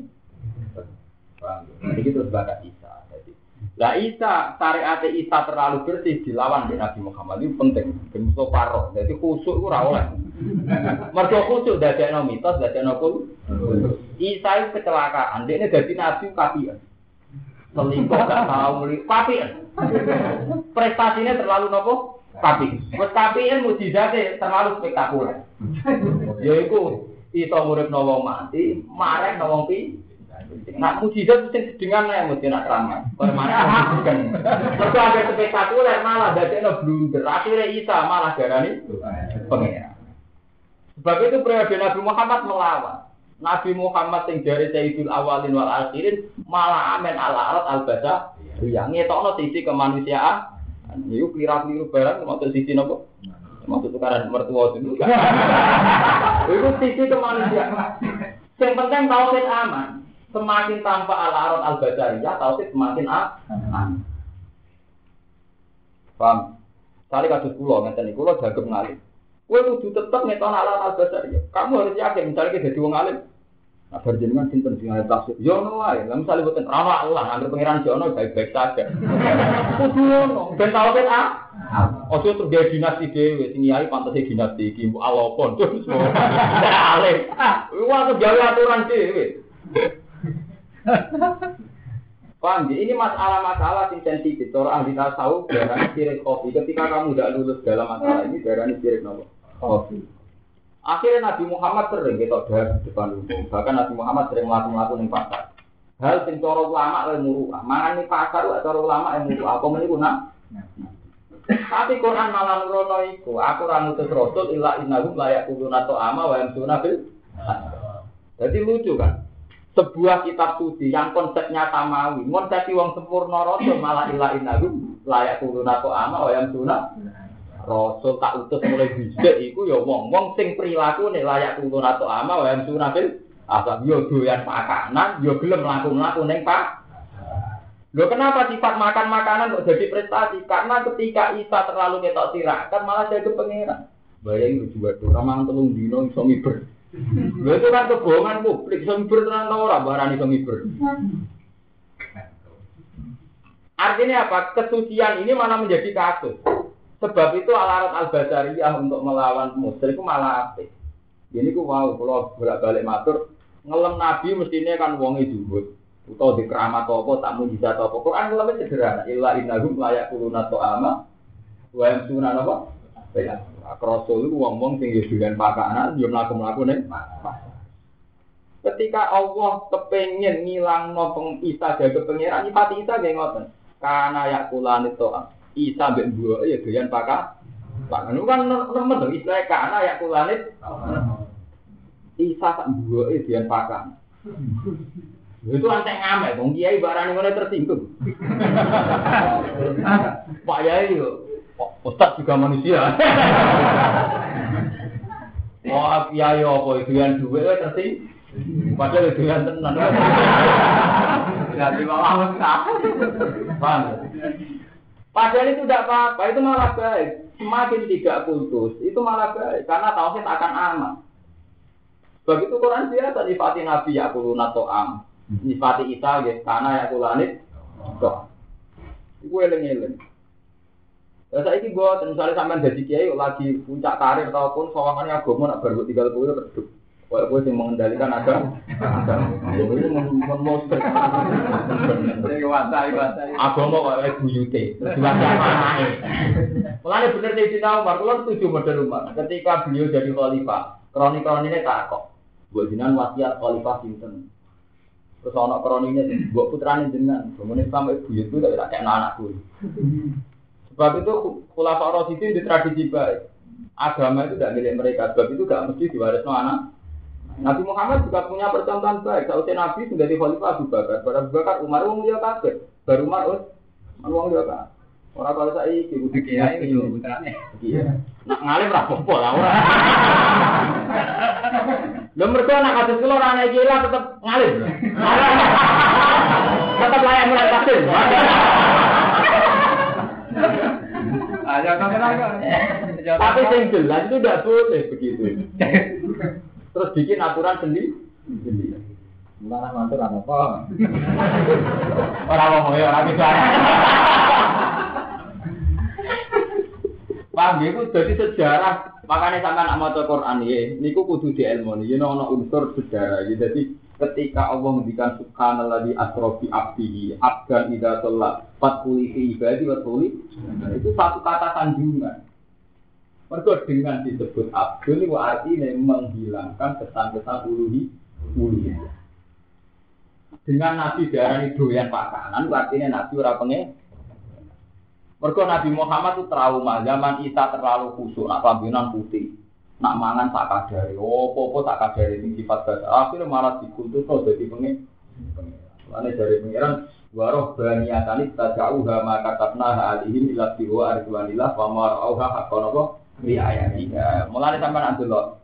Jadi itu sebagai Isa. Jadi, lah Isa syariat Isa terlalu bersih dilawan di Nabi Muhammad itu penting. Bentuk paro. Jadi khusuk itu rawol. Mereka khusuk dari mitos dari pun. Isa itu kecelakaan. Dia ini jadi Nabi kafian selingkuh gak tahu meli tapi prestasinya terlalu nopo tapi tapi mujizatnya terlalu spektakuler yaitu itu murid nawang mati marek nawang pi Nak mujizat mesti dengan ya mesti nak ramah. Permana kan. Mereka ada spektakuler malah dari no blunder. Akhirnya Isa malah darani pengira. Sebab itu periode Nabi Muhammad melawan. Nabi Muhammad sing dari Sayyidul Awalin wal Akhirin malah amen ala alat al basa yang ngetokno sisi kemanusiaan. Iku kira-kira barang maksud sisi nopo? Maksud tukaran mertua itu. *laughs* Itu sisi kemanusiaan. Yang penting tauhid aman. Semakin tanpa ala alat al basariyah tauhid semakin aman. Paham? Kali kasus pulau, ngeten niku kula jaga ngalih. Kowe kudu tetep ngeton alat al ya. Kamu harus yakin misalnya kita jadi wong alim. Nah, berjenengan sinten sing alim tafsir. Ya ono wae. Lah misale boten Allah, anggere pangeran jono baik-baik saja. Kudu ono. Ben tau ben ah. Ojo terus gawe dinasti dhewe, sing yai pantese dinasti iki mbok alopon. *laughs* Alim. Wah, tuh gawe aturan dhewe. Paham? Ini masalah-masalah yang sensitif. Orang ahli tasawuf darahnya sirik kopi. Ketika kamu tidak lulus dalam masalah ini, darahnya sirik nomor. Kopi. Akhirnya Nabi Muhammad sering kita dari depan umum. Bahkan Nabi Muhammad sering melakukan yang pasar. Hal sing cara ulama ilmu muruah. Mangan ning pasar cara ulama ilmu muruah. Apa meniku nak? Tapi Quran malah nurono iku, aku ora ngutus rasul illa innahum la yaquluna ta'ama wa yamsuna bil. Jadi lucu kan? Sebuah kitab suci yang konsepnya samawi, konsep wong sempurna rasul malah illa innahum la yaquluna ta'ama wa yamsuna Rasul tak utus mulai bisa iku ya wong-wong sing prilakune layak turun atau ama wa sunah bil asal yo doyan makanan yo gelem mlaku-mlaku ning Pak. Lho kenapa sifat makan makanan kok jadi prestasi? Karena ketika Isa terlalu ketok tirakan malah jadi pengiran. Bayangin juga tuh ramang telung dino iso miber. Lho itu kan kebohongan publik iso miber tenan ora barani iso miber. Artinya apa? Kesucian ini malah menjadi kasus. Sebab itu alarat al-basariyah untuk melawan musyrik itu malah apik. Ini ku wow, kalau bolak-balik matur, ngelem nabi mestinya kan wong dhuwur. Utawa di keramat apa, tak mujizat apa. Quran ngelem sederhana, illa innahum layak kuluna to'ama, wa yang sunan apa? Ya, Rasul itu wong-wong sing doyan pakanan, yo mlaku-mlaku ning Ketika Allah kepengen ngilang no Isa jaga pengiran, nyifati Isa gak ngoten. Karena yakulani to'am. Isa mbek dua ya doyan pakak. Pak itu kan nemen dong istilah kana ya kulanit. Isa tak dua ya doyan pakak. Itu anteng ngamet, dong kiai barang yang tersinggung. Pak Yai yo, Ustaz juga manusia. Oh, kiai apa itu yang dua ya tersinggung. Padahal itu yang tenan. Jadi malah Paham? Padahal itu tidak apa-apa, itu malah baik. Semakin tidak putus, itu malah baik. Karena tauhid akan aman. Begitu Quran biasa nifati Nabi ya kuluna to'am. Nifati Isa ya karena ya kulanit. Kok. Itu eleng-eleng. Ya saya ini buat, misalnya sampai jadi kiai lagi puncak karir ataupun sawangannya agama nak baru tinggal kuwi Kalau gue yang mengendalikan ada, ini memonster. Agama kok kayak buyute, diwajah mana Mulanya bener di Umar, kalau setuju model rumah. Ketika beliau jadi khalifah, kroni-kroni ini tak kok. Gue jinan wasiat khalifah Sinten. Terus ana kroninya mbok putrane jenengan, bangun Islam ibu itu tak kena anakku. Sebab itu khulafa Rasidin di tradisi baik. Agama itu tidak milik mereka, sebab itu gak mesti diwarisno anak. Nabi Muhammad juga punya percontohan baik. Kalau Nabi sudah di Khalifah Abu Bakar, baru Abu Bakar Umar wong dia kafir, baru Umar wong dia kafir. Orang kalau saya iki kudu kiai itu putrane. Iya. Nak ngalim ra apa lah ora. Lho mergo anak kados kula ora ana iki lah tetep ngalim. *laughs* Tetep layak mulai. Aja kan kan. Tapi sing jelas itu tidak boleh begitu. *laughs* Terus bikin aturan sendiri. Sendiri. Malah mantul apa? *laughs* Orang ngomong ya orang bisa. Paham ya, itu jadi sejarah. Makanya sampai nak maca Quran ya, niku kudu di ilmu nih. Ini ono unsur sejarah. Ya. Jadi ketika Allah menghentikan subhanallah di asrofi abdihi, abdan ida sholat, fatkuli ibadi, fatkuli, itu satu kata sanjungan. Mereka dengan disebut abdul itu artinya menghilangkan kesan-kesan uluhi, uluhi. Dengan Nabi darah doyan pakanan, artinya Nabi ora pengen mereka Nabi Muhammad itu trauma zaman Isa terlalu khusyuk, nak pambinan putih, nak mangan tak kadari, oh popo tak kadari ini sifat bahasa. Akhirnya malah dikultus tuh jadi pengen. Lainnya dari pengiran, waroh baniatani kita jauh hama katabna alihim ilat biwa arjuanillah wama auha hakonobo riayatiha. Mulai sampai nanti loh,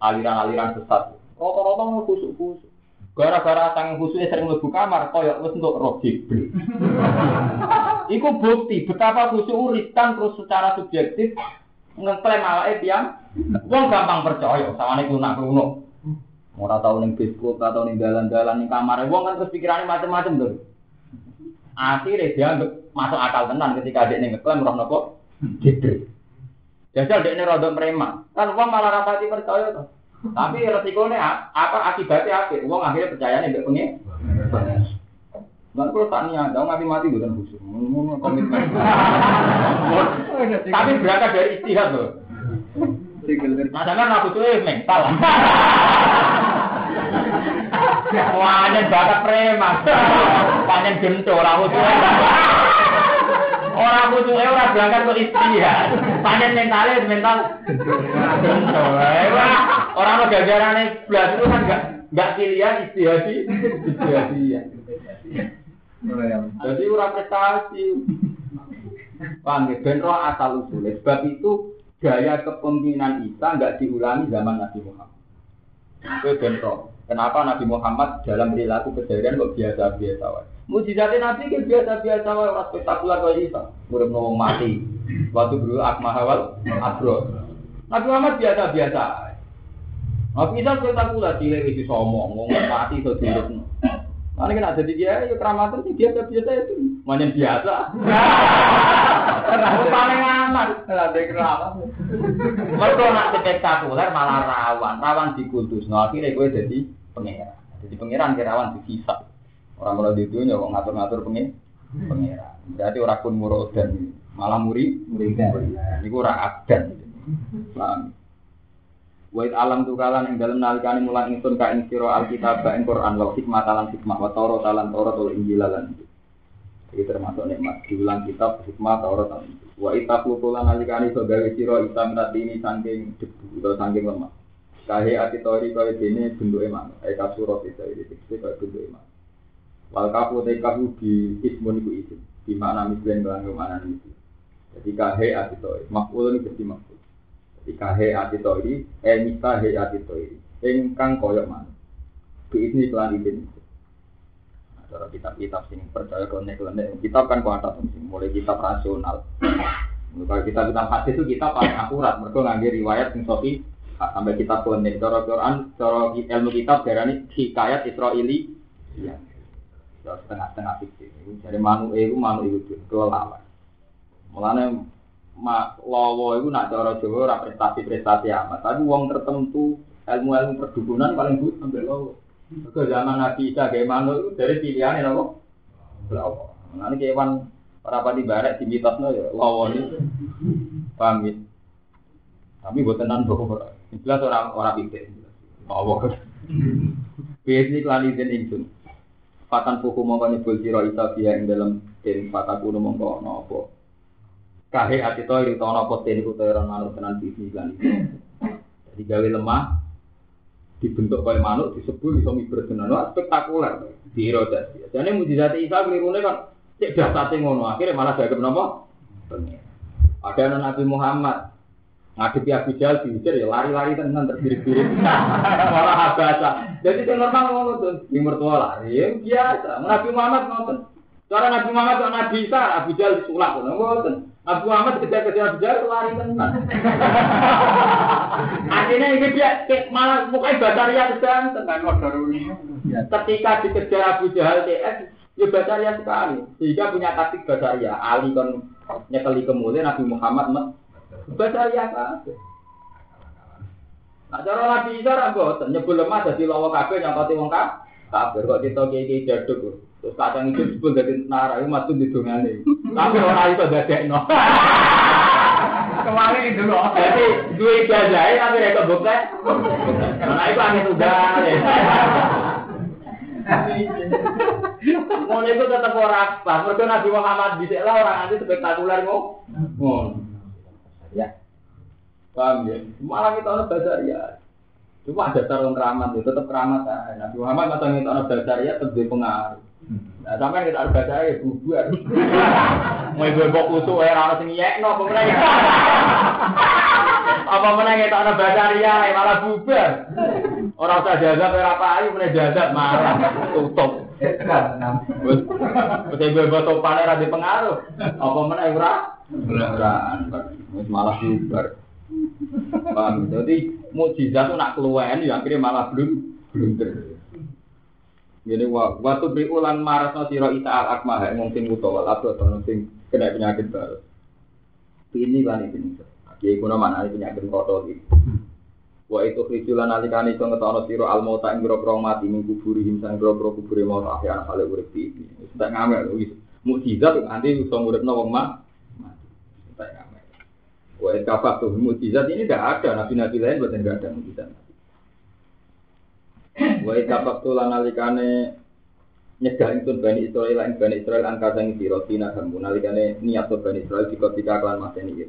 aliran-aliran sesat. Rata-rata khusuk-khusuk. Gara-gara tangan khususnya sering lebih kamar, koyok wes untuk roh Jibril. Iku bukti betapa khusyuk uritan terus secara subjektif ngeklaim awake yang wong gampang percaya sama nih kuno. Ora tau ning Facebook, ora tau ning dalan-dalan ning kamar wong kan terus pikirane macam-macam tuh. Akhirnya dia masuk akal tenan ketika dia ngeklaim roh nopo Jibril. Jajal dia ini rodok preman, kan wong malah rapati percaya tuh. Tapi resikonya apa akibatnya apa? Uang akhirnya percaya nih pengen. Nanti kalau tanya, dong mati mati bukan khusus, komitmen. *laughs* Tapi berangkat dari istihad loh. Nah, jangan aku tuh mental. *laughs* Wah, bakat preman. Panen gento, aku tuh. Orang eh orang berangkat ke istri ya. Panen mentalnya mental. Orang lo gajaran belas itu kan enggak enggak pilihan istihadi, istihadi ya. Jadi orang prestasi. Paham ya? Ben roh asal usulnya. Sebab itu gaya kepemimpinan Isa enggak diulangi zaman Nabi Muhammad. Itu ben roh. Kenapa Nabi Muhammad dalam perilaku keseharian kok biasa-biasa wae? Mujizatnya Nabi kan biasa-biasa wae ora spektakuler kaya Isa. Urip nang mati. Waktu dulu akmah awal abro. Nabi Muhammad biasa-biasa. Nabi Isa spektakuler cilik iki somong, ngomong mati iso dirupno. Mana kan ada dia, ya keramatan sih biasa-biasa itu, mana biasa. Aku paling aman, ada keramat. Mereka nak spektakuler malah rawan, rawan dikutus. Nah akhirnya gue jadi pengeran. Jadi pengeran kirawan dihisap. Orang mulai di dunia kok ngatur-ngatur pengen pengeran. Berarti orang pun murah dan malah muri muri Ini gue orang adan. Wait alam tu kalan yang dalam nalikan mulang ingsun ka ing sira alkitab ing Quran. Wal hikmah talan hikmah. Wa taurat talan taurat wal injil lan termasuk nikmat diulang kitab hikmah taurat talan Wa itaku tulan nalikan iso gawe sira isa minat ini saking debu atau saking lemah Kahe ati tori kaya dene bentuke manuk e kasurat isa iki tekste kaya bentuke manuk Wal kafu te kafu di ismun iku isim di mana mislen kelan mana itu Jadi kahe ati tori ini berarti makul Ikahe ati toiri, eh mikahe ati toiri. Engkang koyok mana? Biisni kelan izin. Cara kitab-kitab sing percaya konek konek kitab kan kuat sing mulai kitab rasional. Kalau kita kitab hadis itu kita paling akurat, mereka ngambil riwayat sing sofi sampai kitab konek. Cara Quran, cara ilmu kitab darani hikayat Israeli. Iya. setengah-setengah fiktif. Jadi manu itu manu itu kelelawar. Mulanya mak lowo itu nak cara Jawa prestasi-prestasi amat. Tapi wong tertentu ilmu-ilmu perdukunan paling but sampai lowo. Ke zaman Nabi Isa gimana itu dari pilihan ya lowo. Lowo. Nanti kewan para padi barat di mitosnya ya lowo ini. Pamit. Tapi buat tenan bahwa jelas orang orang pikir. Lowo. Biasanya kelali dan insun. Fatan puku mongko nyebul sira isa biya ing dalem den fataku mongko ana apa. Kahe ati to ing tono apa den iku ora manut tenan bisi lan itu. Jadi gawe lemah dibentuk kaya manuk disebul iso miber tenan. Spektakuler. Diro dadi. Jane mujizat Isa klirune kan cek dasate ngono akhirnya malah gak kenapa? Ada Nabi Muhammad ngadepi Abu Jahal diujar ya lari-lari tenan terbirik-birik *laughs* malah habasa. Jadi itu normal ngono tuh di mertua lari. Ya biasa. Nabi Muhammad ngoten. Cara Nabi Muhammad kok Nabi Isa Abu Jahal disulak ngono ngoten. Nabi Muhammad kejar-kejar Abu Jahal lari tenan. *laughs* Akhirnya ini dia malah mukanya bataria sedang tenan ketika dikejar Abu Jahal TS ya bataria sekali. Sehingga punya taktik bataria Ali kan nyekeli kemudian Nabi Muhammad Baca ya kabeh. Nah, cara Nabi Isa ra mboten nyebul lemah dadi lawa kabeh nyangkoti wong kabeh kok kita kiai jaduk. Terus kadang itu disebut dari nara, itu masuk di dongane. Tapi orang itu dadekno. *laughs* Kemarin itu loh. Jadi dua ijazah tapi mereka buka. Nah itu aneh udah. Mau itu tetap orang pas. Mereka Nabi Muhammad bisa lah orang nanti spektakuler ngomong. Ya. Paham ya? Malah kita orang bazar ya. Cuma ada sarung keramat ya, tetap keramat ya. Nabi Muhammad masa kita orang bazar ya tetap pengaruh. Nah, sampai kita ada bazar ya bubar. *laughs* Mau ibu ibu kusuk ya, orang sini ya, no, pemenang. Apa menang *laughs* kita orang bazar ya, malah bubar. Orang usah jazab, ya apa ayo menang jazab malah tutup. Terus ibu-ibu topan ada pengaruh. Apa menang ora? Ora. Malah bubar. Paham? Jadi mukjizat itu nak keluwen ya akhirnya malah belum blunder. Jadi waktu beri ulan maras no siro ita al akmah yang sing mutawal atau atau sing kena penyakit baru. Ini kan ini. Jadi kuna mana penyakit kotor gitu. Wa itu khijulan alikane iso ngetono sira al mauta ing grobro mati ning kuburi himsan grobro kubure mau tak ana kale urip iki. Wis tak ngamel mukjizat nanti iso nguripno wong mah mati. Tak ngamel. Wa kafat tuh mukjizat ini tidak ada nabi-nabi lain buat enggak ada mukjizat. Wa kafat tuh lan alikane nyegah itu Bani Israel ing Bani Israel angka sang sira tina kamu nalikane niat Bani Israel dikotika kelan maseni iki.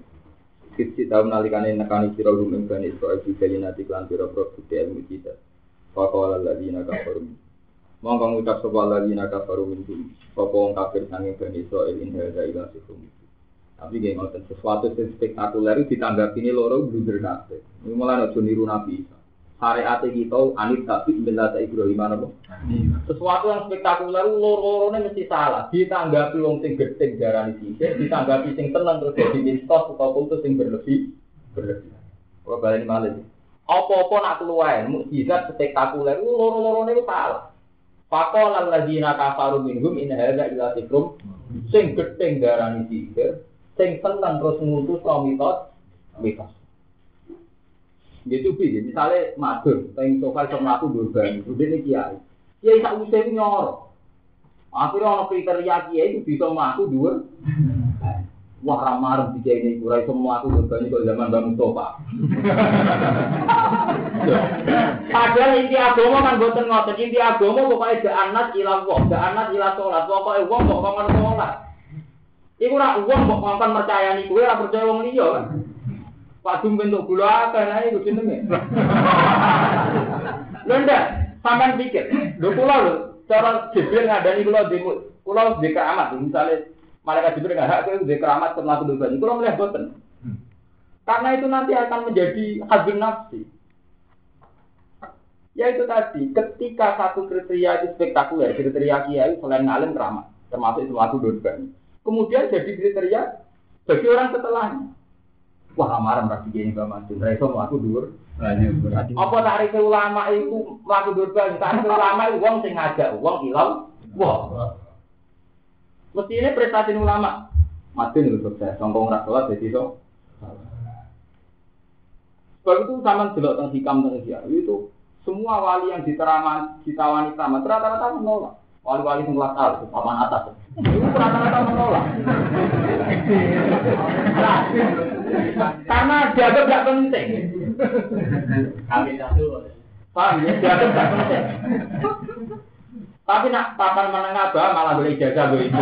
Kisi tahu nalikane nekani sira rumeng Bani Israel di nanti klan pira-pira bukti ilmu kita. Faqala alladziina kafaru. Mongko ngucap sapa alladziina kafaru minhum. Sapa wong kafir sange Bani Israel in hadza ila sikum. Tapi ngoten sesuatu yang spektakuler ditanggapi ini loro blunder kabeh. Ini malah aja niru Nabi Isa. Syariat kita anit tapi benda Ibrahim apa? Sesuatu yang spektakuler loro-lorone mesti salah. Ditanggapi wong sing gedhe darani sisih, ditanggapi sing tenang terus jadi mistos atau putus sing berlebih berlebih. Kalau balik malah apa-apa nak keluar, mukjizat spektakuler loro-lorone itu salah. Faqala alladziina kafaru minhum in hadza illa sikrum sing gedhe darani sisih, sing tenang terus ngutus mitos mitos. Gitu bi, misalnya madur, pengen sofa iso mlaku durban, udah ini kiai. Kiai sak usah itu nyorok. Akhirnya orang kriteria kiai itu bisa mlaku dua. Wah ramar di kiai ini kurang iso mlaku durban kok zaman Bang Mustafa. Padahal inti agama kan boten ngoten, inti agama pokoknya anak ila wong, gak anak ila sholat, pokoknya wong kok ngomong sholat. Iku rak wong kok ngomong percayani kuwe ora percaya wong liya kan. Pak Dum bentuk gula akeh ae iku jenenge. Lho ndak, sampean pikir, lho kula lho cara Jibril ngadani kula di kula di keramat, misalnya malaikat Jibril nggak hak di keramat ke melakukan dosa. Kula melihat boten. Karena itu nanti akan menjadi hazin nafsi. Ya itu tadi, ketika satu kriteria itu spektakuler, kriteria kiai selain ngalim keramat, termasuk itu dosa. Kemudian jadi kriteria bagi orang setelahnya. Wah, amaran berarti gini Mbak Masjid. Reso melaku dur. Apa tarif ulama itu melaku dur bang? Tarif ulama itu uang sing ngajak uang hilang. Wah. Mesti ini prestasi ulama. Masjid itu sukses. Songkong rasolat jadi itu. Sebab itu sama jelok tentang hikam tentang itu semua wali yang diteraman, ditawani sama rata-rata menolak. Wali-wali kelas A, papan atas. Itu rata-rata menolak. Karena dianggap tidak penting. Kami satu. Paham ya? Dianggap tidak penting. Tapi nak papan menengah bah malah boleh ijazah gue itu.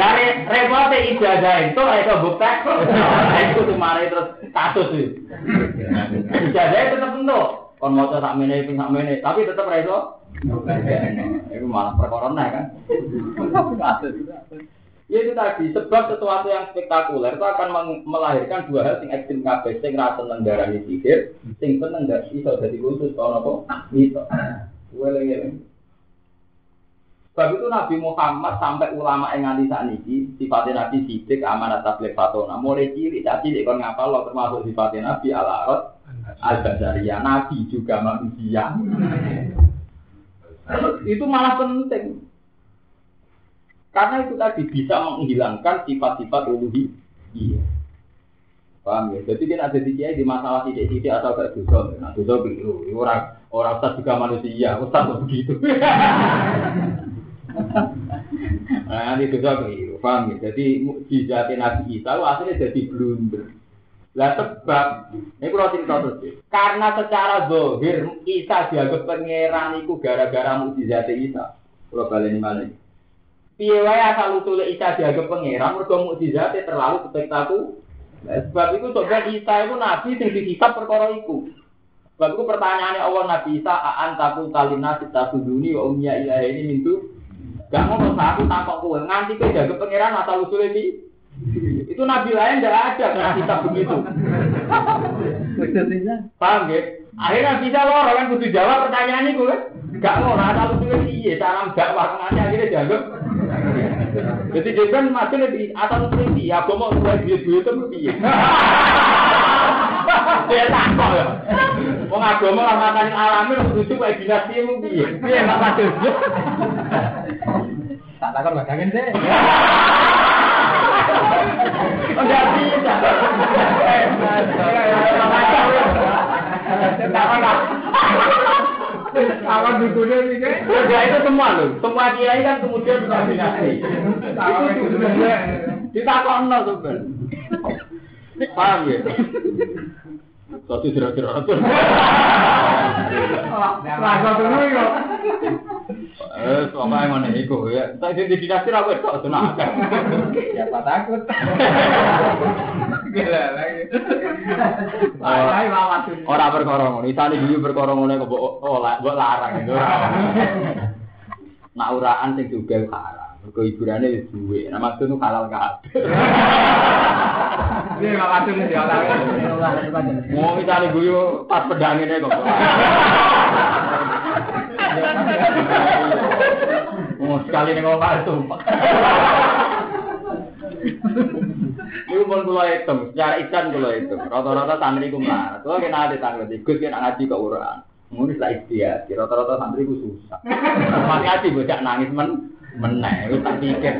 Lari repot ijazah itu itu bukti. Itu cuma terus kasus itu. Ijazah itu tetap bentuk. Kon mau sak mene sak mene, tapi tetap iso. *laughs* Itu malah perkara kan. *laughs* Ya itu tadi, sebab sesuatu yang spektakuler itu akan melahirkan dua hal sing ekstrim kabeh, sing ra seneng darani sihir, sing seneng gak iso dadi khusus kalau apa? Iso. Weleng-weleng. Sebab itu Nabi Muhammad sampai ulama yang nganti saat ini sifatnya Nabi sidik amanat tabligh fatona mulai ciri tadi kon ngapal lo termasuk sifatnya Nabi al arad al basariyah Nabi juga manusia *laughs* itu malah penting. Karena itu tadi bisa menghilangkan sifat-sifat uluhi iya. Paham ya? Jadi kan ada di di masalah titik-titik atau gak dosa nah dosa keliru orang orang ustaz juga manusia. Ustaz begitu? *laughs* Nah, ini juga keliru, paham ya? Jadi mukjizat Nabi Isa aslinya jadi blunder. Lah sebab, ini kalau cerita ya. Karena secara zohir Isa dianggap pangeran itu gara-gara mukjizat Isa. Kalau balik ini malah. Piye wae asal usule Isa dianggap pangeran, mergo mukjizatnya terlalu spektakuler. Nah, sebab itu sebenarnya Isa itu nabi sing dihisab perkara iku. Sebab itu pertanyaannya Allah Nabi Isa, "Aan takul talina kita suduni wa umya ilaha ini mintu." Gak ngomong aku takut kowe nganti kowe jaga pangeran asal usulnya di itu nabi lain tidak ada kena kitab begitu. Paham ya? Akhirnya bisa loro kan kudu jawab pertanyaan itu kan. Gak mau asal usulnya piye cara dakwah nganti akhirnya jaga. Jadi dia kan masih lebih asal usulnya piye aku mau duit duit duit itu piye. Dia takut ya. Wong agama lah matane alami kudu kayak dinasti mu piye. Piye maksudnya? Tak takon bagangin deh. Enggak bisa. Awan dukune iki. Ya itu semua loh. Semua kiai kan kemudian. Awan dukune. Ditakokno sampean. Paham ya? Satu kira-kira itu. Rasa dulu yo. Eh, yang mana iku ya. Saya di dinasti ra wis kok tenang. Siapa takut? Gila lagi. Ay, mawat tuh. Ora perkara ngono. Isane dulu perkara ngono kok mbok oh, larang itu ora. Nak uraan sing juga haram. Mergo hiburane wis duwe. Nah maksud itu halal kabeh. Iya, mawat tuh dia lagi. Mau isane guyu pas pedangene kok. Mau sekali ning omah sumpah. Iku pun kula hitung, secara ikan kula hitung. Rata-rata santri ku melarat. Kula kena ada tanggal ikut kena ngaji ke uraan. Ngono lah ikhtiar. Rata-rata santri ku susah. Pas ngaji bocah nangis men meneh wis tak pikir.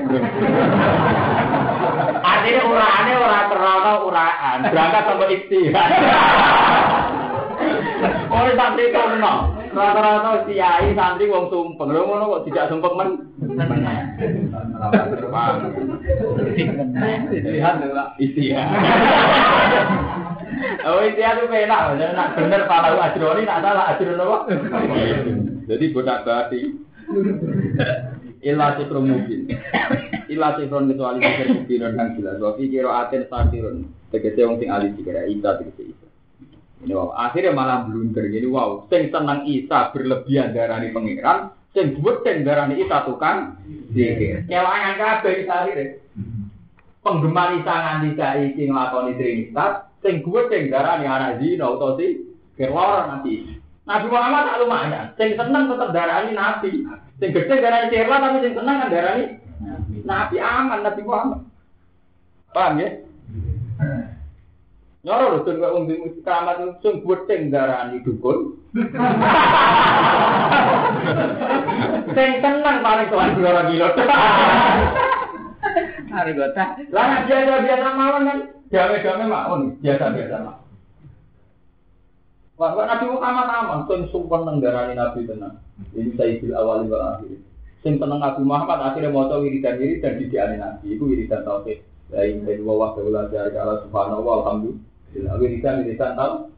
Artinya uraane ora terana uraan, berangkat sampai ikhtiar. Ora santri kono. Rata-rata kiai santri wong sumpeng. Lho ngono kok tidak sumpeng men. Istiak. Oh istiak itu penak, jadi nak bener palau ajroni, nak salah ajron apa? Jadi bodak bati. Ilah sifrun mungkin. Ilah sifrun kecuali sifrun mungkin dan jelas. Wa kira aten satirun. Tegese wong sing alih dikira Isa tegese Isa. Ini wow, akhirnya malah blunder. Jadi wow, sing senang Isa berlebihan darani pangeran, sing buatin darani Isa tukang sihir. Kewangan kabeh Isa akhirnya. penggemar Isa nganti saiki nglakoni trinitas sing sing darani anak zina utawa si kelor nanti. Nabi Muhammad tak lumayan, sing seneng tetep darani nabi. Sing gede darani cerlah tapi sing seneng kan darani nabi aman Nabi Muhammad. Paham ya? Nyoro lho tun kok wong di keramat sing gede darani dukun. Sing seneng paling tuan kilo kilo. Argota. Lah nek biasa biasa mawon kan damai-damai mawon biasa biasa mawon. Wah, Nabi Muhammad aman, sing sumpah nang darani Nabi tenan. Ini sayyidil awal wal akhir. Sing tenang Nabi Muhammad akhirnya maca wiridan wiridan di diane Nabi, iku wiridan tauhid. La ilaha illallah wa la ilaha illallah subhanallah walhamdulillah. Wiridan wiridan tau.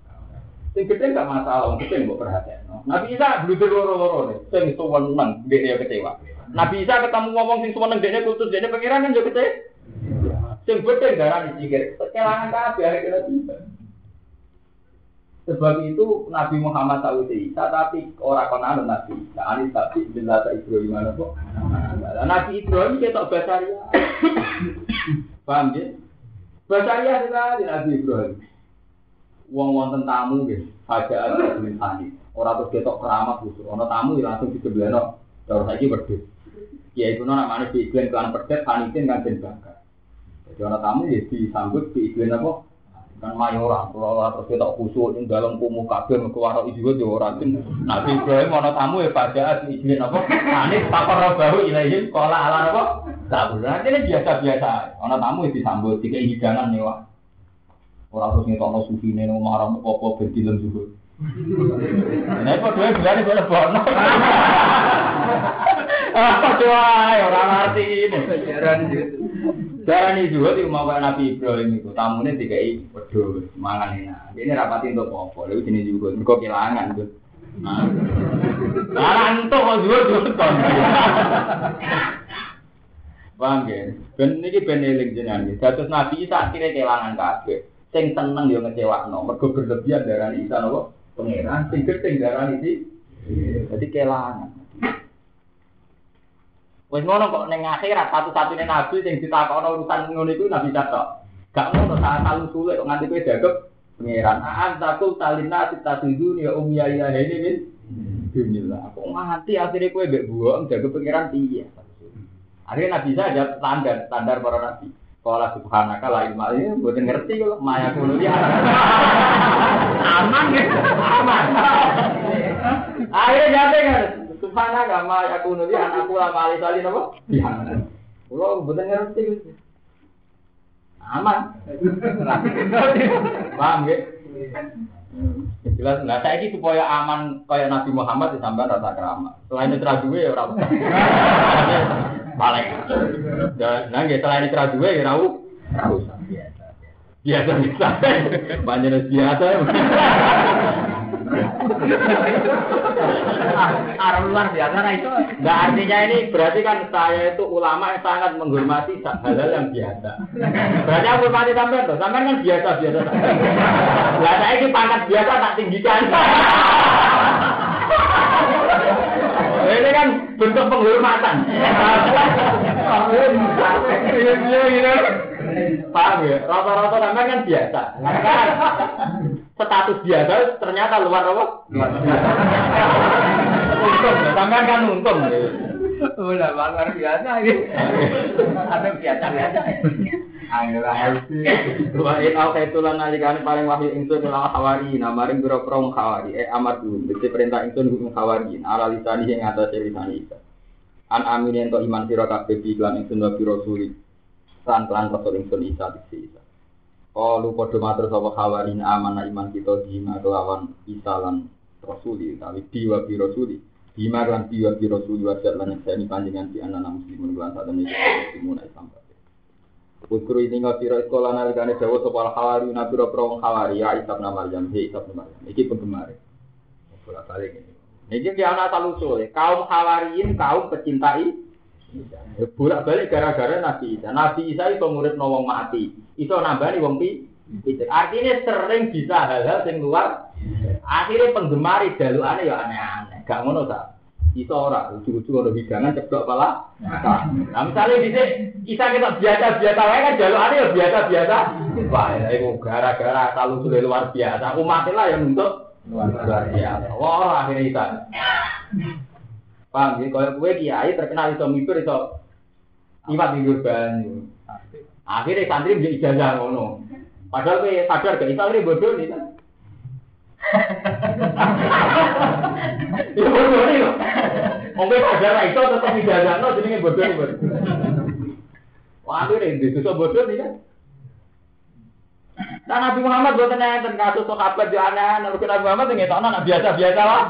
Sing gede gak masalah, wong gede mbok perhatian. Nabi Isa bluder loro-loro nih, sing suweneng dia kecewa. Nabi Isa ketemu ngomong sing suweneng dia kultus dia pengiran kan yo kecewa. Sing gede darah dicikir, kelangan kabeh akhirnya bisa. Sebab itu Nabi Muhammad tahu Isa, tapi orang konon Nabi Isa. Ani tapi bila tak Ibrahim kok? Nabi Ibrahim kita basaria. Paham ya? Basaria sekali Nabi Ibrahim. Wong wonten tamu saja ada tulisan Orang terus ketok keramat khusus. Orang tamu ya langsung disebeleno. Terus lagi berdua. Ya itu namanya di iklan kelan perdet, panitin kan den. Jadi orang tamu ya disambut di iklan apa? kan mayoran kalau orang terus kita khusus yang dalam kumuh kabel ke warok itu orang itu nabi Ibrahim mana tamu ya pada izin apa anis pakar baru ilahi sekolah ala apa tak boleh ini biasa biasa orang tamu itu disambut tiga hidangan nih wah orang terus ngetokno sufi *laughs* *laughs* nih marah mau apa bentilem juga Nah, itu dua bulan itu bono. Apa doa orang arti ini? Darah ini juga di rumah Nabi Ibrahim itu tamunya tiga i waduh mangan enak. Ini rapatin untuk apa? Lalu sini juga kok kehilangan tuh. Darah itu kok juga *laughs* juga Bang ya, ben ini ben eling jenengan. Dados Nabi Isa akhirnya kehilangan kabeh. Sing seneng yo ngecewakno, mergo berlebihan darah Isa nopo pangeran sing gedeng darah iki. Jadi kehilangan. Wes ngono kok ning akhirat satu-satunya nabi sing ditakokno urusan ngono iku nabi tok. Gak ngono saat talu sulit kok nganti kowe dagep pangeran. Aan takul talina titasidu ya um ya ya ini min. Bismillah. Kok nganti akhirnya kowe mbek buang dagep pangeran piye? Akhirnya nabi saja standar standar para nabi. Kala subhanaka la ilma ini mboten ngerti kok maya kuno ya. Aman ya. Aman. Akhirnya jate kan. Subhana kama yakunu li anakku lama ali salin apa? Iya. Kulo mboten ngerti. Aman. Paham nggih? Jelas, nah saya ini supaya aman kayak Nabi Muhammad ditambah rasa keramat. Selain itu duwe ya ora usah. Paling. Nah, nggih selain itu duwe ya ora usah. Biasa. Biasa biasa. Banyak biasa. Arah luar biasa nah itu nggak artinya ini berarti kan saya itu ulama yang sangat menghormati hal-hal yang biasa. Berarti aku hormati sampean tuh, sampean kan biasa biasa. Lah saya ini pangkat biasa tak tinggikan. Ini kan bentuk penghormatan. Paham ya? Rata-rata sampean kan biasa. Status biasa ternyata luar apa? Untung, sampean kan untung. Udah luar biasa ini. Ada biasa biasa. Ayo Wa in au paling wahyu ingsun ila hawari. Namaring biro pro hawari. Eh amar dulu dadi perintah ingsun hukum hawari. Ala lisani ing atase lisani itu an amin ento iman sira kabeh iklan ingsun wa biro suri. Lan lan rasul ingsun isa diksi isa. Kalu padha matur sapa hawarin amanah iman kita dina kelawan isa lan rasuli tapi diwa bi rasuli dima lan diwa bi rasuli wa lan sani panjenengan di anak muslimun lan sadene muslimun Islam Ukru ini nggak kira sekolah nalikane dawa sopal hawari nabiro prong hawari ya isab nama Maryam he nama Maryam. Iki penggemar bolak balik ini. Ini dia anak asal usul kaum hawariin kaum pecintai bolak balik gara-gara Nabi Isa. Nabi Isa itu murid nawang mati. Itu nambah nih wong pi artinya sering bisa hal-hal yang luar. Akhirnya penggemar jalur aneh ya aneh-aneh gak ngono tak Iso ora, ujung-ujung ono hidangan ceblok pala. Nah, misalnya di kita kita biasa-biasa wae kan jalukane ya biasa-biasa. Wah, itu gara-gara kalau sudah luar biasa, umat lah yang untuk luar biasa. Wah, akhirnya kita. Paham ya, kalau gue kiai terkenal iso mikir iso iwat di banyu. Akhirnya santri menjadi ijazah ngono. Padahal gue sadar gak iso akhirnya bodoh nih kan. Ya bodoh nih kok. Mungkin sadar ra iso tetep dijajakno jenenge bodoh nih. Wah, ini disusuk bodoh nih kan. Nah Nabi Muhammad buat nenten kasus sahabat yo aneh, Nabi Muhammad ngetokno nak biasa-biasa lah.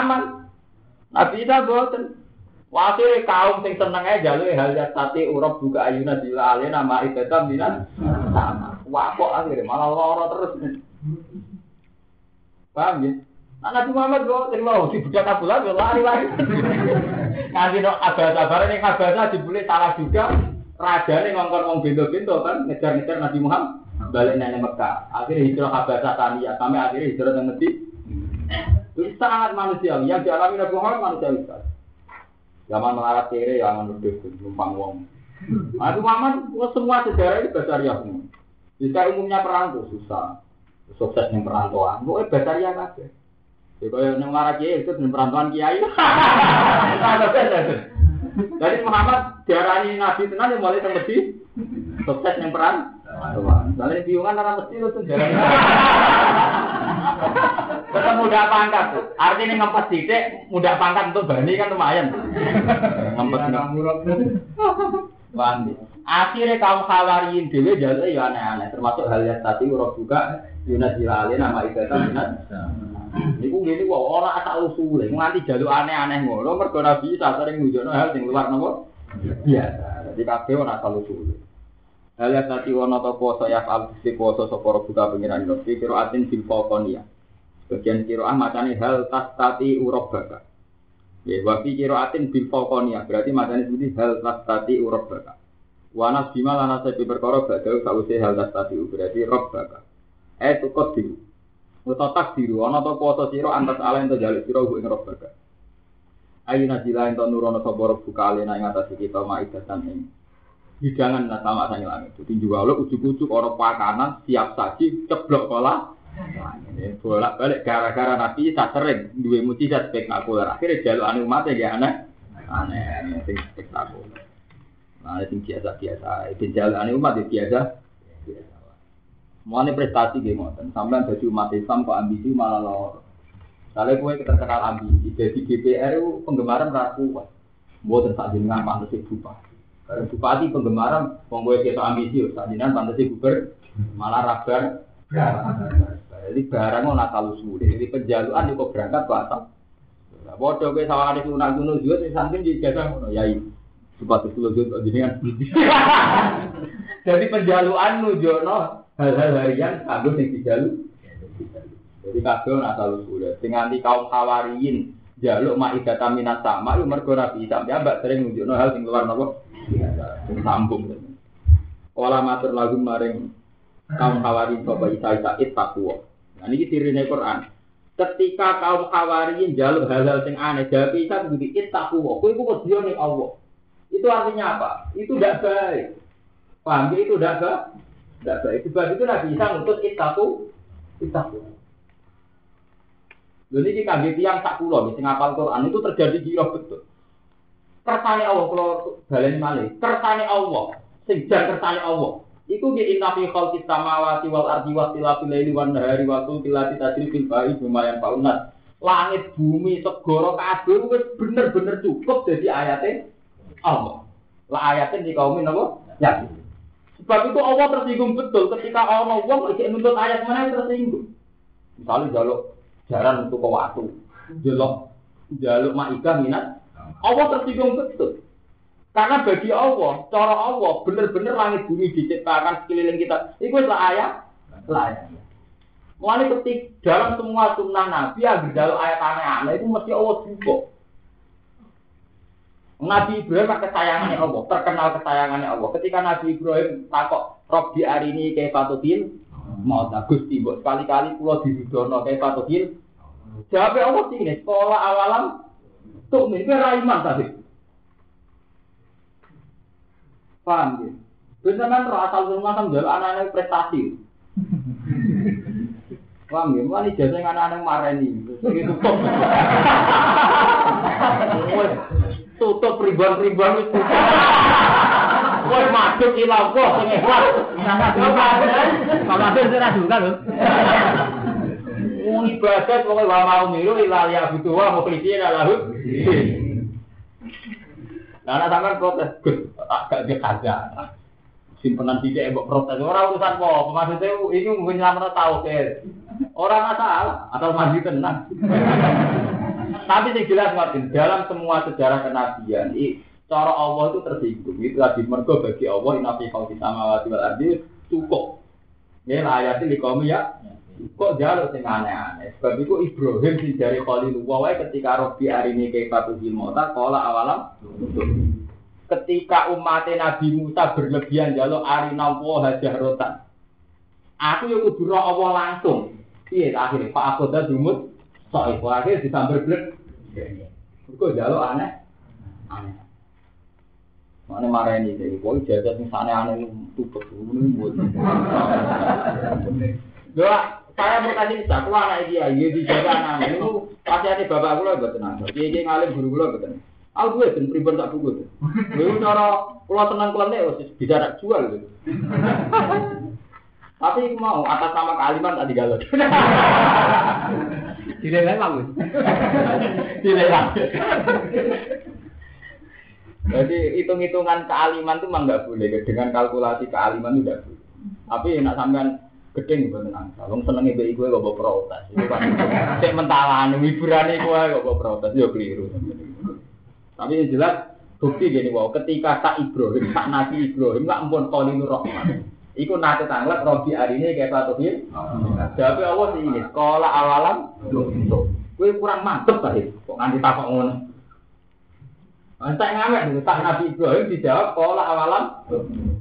Aman. Nabi Isa boten. Wakil kaum sing seneng ae jaluk hal yang tati urap buka ayuna dilale nama ibadah minan sama. Wah kok akhirnya malah loro terus. Paham ya? Nah, Nabi Muhammad kok terima si budak Abdullah yo lari-lari. Nanti no abasa bareng ning abasa dibule salah juga. Raja nih ngongkon wong bento-bento kan ngejar-ngejar Nabi Muhammad balik nang Mekah. Akhirnya hijrah abasa tania sampai akhirnya hijrah ke Medina. Itu sangat manusiawi. Yang dialami Nabi Muhammad manusiawi sekali. Zaman melarat kere, ya nuduh numpang wong. Nabi Muhammad semua sejarah ini basaria semua. Jika umumnya perang tuh susah, sukses yang perantauan. Pokoknya basaria kabeh. Ya kaya yang marah kiai itu dengan perantauan kiai. Jadi Muhammad diarani nabi tenan yang mulai temedi sukses yang perantauan. Soalnya bingungan orang mesti itu diarani. Tetap mudah pangkat. Artinya ngempet titik, mudah pangkat untuk bani kan lumayan. Ngempet Bandi. Akhirnya kaum khawariin dewe jalur ya aneh-aneh, termasuk hal yang tadi urut juga Yunus Jilali nama ibadah Yunus. Niku gini kok ora asal usule, nganti jaluk aneh-aneh ngono mergo Nabi sering nunjukno hal sing luar nopo biasa. Jadi kabeh ora asal usule. Hal yang tadi wono to poso ya al si poso sapa buka pengiran yo kiro atin bil fokonia. Bagian kiro ah macane hal tas tati urobaka. Ya, wafi kiro atin bil fokonia berarti macane seperti hal tas tati urobaka. Wanas bima lana sepi perkara badhe sawise hal tati berarti robbaka. Eh tukot diru. Utatak diru ana to poso sira antas ala ento jaluk sira ing robbaka. Ayu najila ento nurono sapa buka alena ing atas kita maidatan ing hidangan nah sama sangi langit. Jadi juga lo ujuk-ujuk orang pakanan siap saji ceblok kolah. Ini bolak balik gara-gara nabi tak sering dua mujizat spektakuler. Akhirnya jalur anu umat ya aneh, aneh, sing spektakuler. Nah, itu biasa biasa. Itu jalur anu umat itu biasa. biasa. Mau prestasi gitu, sampai jadi umat Islam kok ambisi malah lor. Kalau kita kenal ambisi, jadi DPR itu penggemaran ragu, buat saat dengan pantas bupati. Karena bupati penggemaran, wong gue kita ambisius, tadinya fantasi guber, malah rabar. Jadi barang mau nakal sulit, jadi penjaluan kok berangkat ke atas. Bodoh gue sama ada sunan gunung juga di jasa ngono yai. Bupati Pulau Jut jenengan. Jadi penjaluan nujono hal-hal harian kanggo sing dijalu. Jadi kabeh nakal sulit. Sing nganti kaum hawariyin jaluk ma'idah minat sama, itu mergo Nabi sampai mbak sering nunjukno hal sing luar nopo sambung. Ola matur lagu maring kaum khawarin sapa Isa Isa takwa. Nah ini dirine Quran. Ketika kaum khawarin jaluk hal-hal sing aneh, jawab Isa begitu it takwa. Kowe iku ning Allah. Itu artinya apa? Itu tidak baik. Paham? Itu tidak baik. Tidak baik. Sebab itu Nabi Isa ngutus it takwa. It takwa. Jadi ini kami tiang tak pulau, sing ngapal Quran itu terjadi gila betul. Kersane Allah kalau balen malih, kersane Allah, jan kersane Allah. Iku di inna fi khalqis samawati wal ardi wa ikhtilafil laili wan nahari wa tilati tajri fil lumayan paunat. Langit bumi segara kabeh wis bener-bener cukup jadi ayatnya Allah. Lah ayatnya di kaum apa? Ya. Sebab itu Allah tersinggung betul ketika Allah wong iki nuntut ayat mana tersinggung. Misalnya jaluk jaran untuk ke waktu, jaluk jaluk maika minat, Allah tersinggung betul. Karena bagi Allah, cara Allah, benar-benar langit bumi diciptakan sekeliling kita. Itu adalah ayat, ayat. Mulai ketik dalam semua sunnah Nabi, agar dalam ayat aneh-aneh itu mesti Allah juga. Nabi Ibrahim kesayangannya Allah, terkenal kesayangannya Allah. Ketika Nabi Ibrahim hari ini kayak patuhin, mau bagus tiba sekali-kali pulau di kayak patuhin. Jawabnya Allah sih ini, sekolah awalam tuh ini raiman tadi. Paham ya? Beneran roh asal rumah kan jual anak-anak prestasi. Paham ya? Mana jasa anak-anak marah ini. Tutup. Ribuan-ribuan itu. *laughs* Woi masuk ilang kok sing ikhlas. Kamu sudah juga loh. Wong ibadat pokoke wa mau miru ila ya butuh wa mukhlisina lahu. Nah, ana sampean protes, Gus, agak dikaja. Simpenan tidak mbok protes. Ora urusan apa, maksudnya ini mungkin nyelametno tauhid. Ora masalah, atau mandi tenang. Tapi yang jelas Martin, dalam semua sejarah kenabian, cara Allah itu tersinggung. Itu tadi mergo bagi Allah inafi kau di sama wati wal ardi cukup. Ya ayatnya di kaum ya. Kok jaluk sing aneh-aneh? Sebab itu Ibrahim sing dari Khalilullah wae ketika Rabbi arini kaifatu fil mauta qala awalam ketika umat Nabi Musa berlebihan jaluk arina wa rotan. Aku yo kudu Allah langsung. Iya akhirnya Pak Akoda dumut sok iku akhir disambar blek. Kok jaluk aneh? Aneh. Mana marah ini jadi, kok jaga sing sana aneh tutup dulu buat. Doa, saya mau kasih kisah, aku anak dia, dia dijaga anak itu pasti ada bapak aku lah buat tenang. Dia dia ngalim guru guru buat tenang. Aku gue dan pribadi tak buku tuh. Lalu cara pulau tenang pulang deh, bisa tak jual gitu. Tapi mau atas nama kalimat tadi galau. *laughs* Tidak lagi bagus. Tidak lagi. *laughs* Jadi hitung-hitungan kealiman itu memang nggak boleh. Dengan kalkulasi kealiman itu tidak boleh. Tapi nak sampean gedeng bukan angsa. Wong seneng ibu gue gak bawa protes. Itu kan cek mentalan hiburan gue gak bawa protes. Yo keliru. Tapi yang jelas bukti gini wow. Ketika tak Ibrahim, tak Nabi Ibrahim nggak ampun Khalilur Rahman. Iku nate tanglet Robi hari ini kayak satu hil. Jadi Allah sih ini sekolah awalam. Gue kurang mantep tadi. Kok nganti tapak ngono. Entah ngamek dulu, tak Nabi Ibrahim dijawab pola awalan.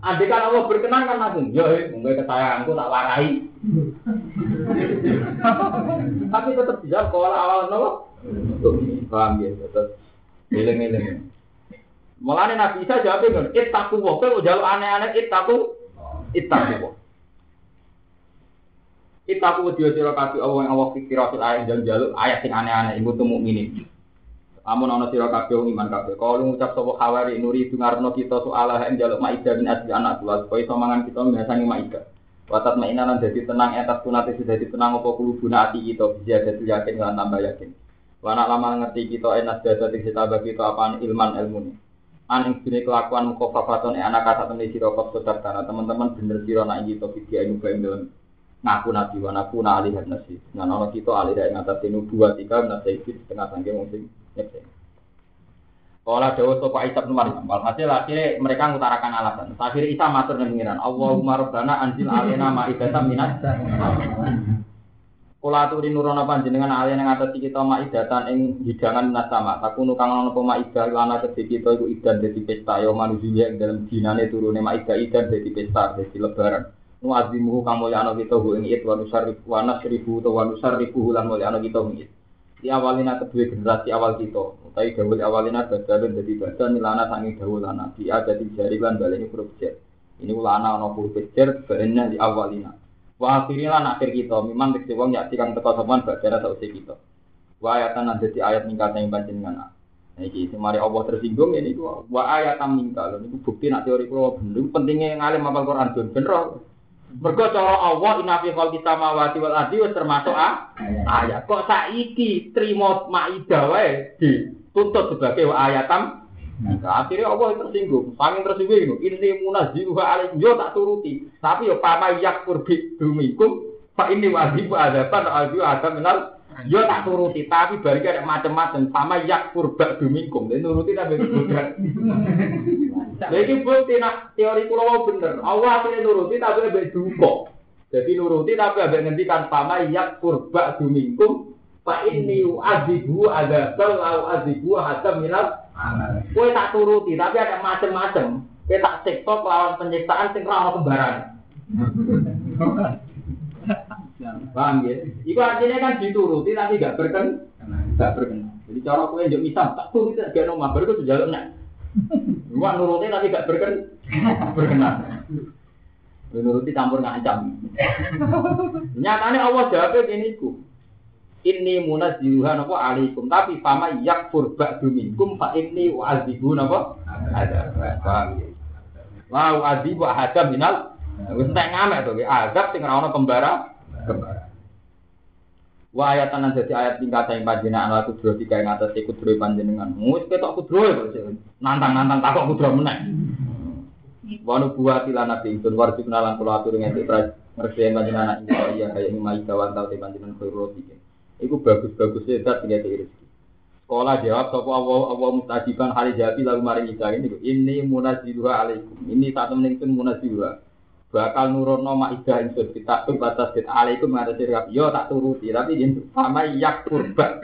Andai kan Allah berkenan kan langsung, yo, mungkin kesayanganku tak warai. *laughs* Tapi tetap dijawab pola awalan apa? Paham ya, tetap eling-eling. Mulane Nabi Isa jawab dengan ittaqu wa kowe jaluk aneh-aneh ittaqu ittaqu wa. Ittaqu wa sira kabeh Allah yang Allah fikir ayat jaluk ayat sing aneh-aneh ibu tuh mukminin. Amun ana sira kabeh wong iman kabeh. Kalau ngucap sapa khawari nuri dungarno kita soal ing jaluk maidah bin asli anak kula supaya iso mangan kita biasane maidah. Watat mainan lan dadi tenang etas kunate sudah dadi tenang apa kulubuna ati kita bisa dadi yakin lan tambah yakin. Wana lama ngerti kita enas dadi sing tambah kita apaan ilman ilmu An sini kelakuan mukofafaton e anak kata temen sira sedar karena teman-teman bener sira nak kita video ing dalam ngaku nabi wa naku na alih nasi. Nah, ana kita alih dari ngatas dua tiga nasi setengah sangke mungkin Kala dawa sapa Isa bin Maryam, walhasil akhirnya mereka mengutarakan alasan. Akhirnya Isa matur ning pengiran, Allahumma rabbana anzil alaina ma'idatan minat. Kula aturi nurono panjenengan alien yang atas kita ma'idatan ing hidangan minas sama. Takunu kang ana apa ma'idah lana kedhe kita iku idan dadi pesta. Ya manusia ing dalam dinane turune ma'idah idan dadi pesta dadi lebaran. Nuazimuhu kang mulya ana kita ing it wa nusarrifu wa nasrifu wa nusarrifu lan mulya ana kita ing it di awalina kedua generasi awal kita tapi dawul awalina badalun jadi badan milana sangi dawul lana. Di ada di jari lan baleni huruf ini ulana ono huruf jer badannya di awalina wa akhirnya lan akhir kita memang diksi wong yakti kang teko sopan badana sausi kita wa ayatan lan dadi ayat ningkat yang panjenengan Nah, ini mari Allah tersinggung ini wa ayatan mingkal. Ini bukti nak teori kulo bener. Pentingnya ngalim apal Quran bener. Mergo cara Allah inna fi khalqi samawati wal wis termasuk ah, ayat. Kok saiki trimo maidah wae dituntut sebagai ayatam Nah, akhirnya Allah tersinggung, saking tersinggung ini, ini munazziluha alaikum, yo tak turuti. Tapi yo pama yak kurbi dumikum, pak ini wajib ada albi ada minal, yo tak turuti. Tapi balik ada macam-macam, pama yak kurba dumikum, dan nuruti tapi bukan. Lagi bukti nak teori pulau bener. Allah akhirnya nuruti tapi lebih duko. Jadi nuruti tapi lebih ngendikan pama yak kurba dumingkum. Pak ini azibu ada bel au azibu ada minat. Kue tak turuti tapi ada macam-macam. Kue tak tiktok lawan penyiksaan sing ora kembaran. *laughs* Paham ya? Itu artinya kan dituruti tapi gak berken, gak berkenan. Jadi cara kue jauh misal tak turuti gak nomor baru itu sejalan Gua nuruti tapi gak berken *laughs* berkenan. Nuruti campur ngancam. *laughs* Nyatanya Allah jawabnya gini ku. Ini munazziluha napa alaikum tapi fama yakfur ba'du minkum fa inni u'adzibu napa ada. Paham ya? Wa u'adzibu ahada minal wis entek ngamek to azab sing ora ono kembara kembara. Wa ayat nan dadi ayat tingkat yang panjenengan ala kudro tiga yang atas ikut kudro panjenengan. Wis ketok kudro ya nantang-nantang takok kudro meneh. Wa nubuwat lan nabi itu warji kenalan kula atur ngene ngerti panjenengan ini kok iya kaya ini mai kawan tau panjenengan khairul tiga. Iku bagus-bagus ya dat tiga rezeki. Sekolah jawab sapa Allah Allah mustajiban hari jadi lalu mari kita ini ini munaziluha alaikum. Ini satu menit pun munaziluha. bakal nurono maidah ingsun kita tuh batas bit alaikum ngatasi kabeh yo tak turuti tapi yen sama yak kurba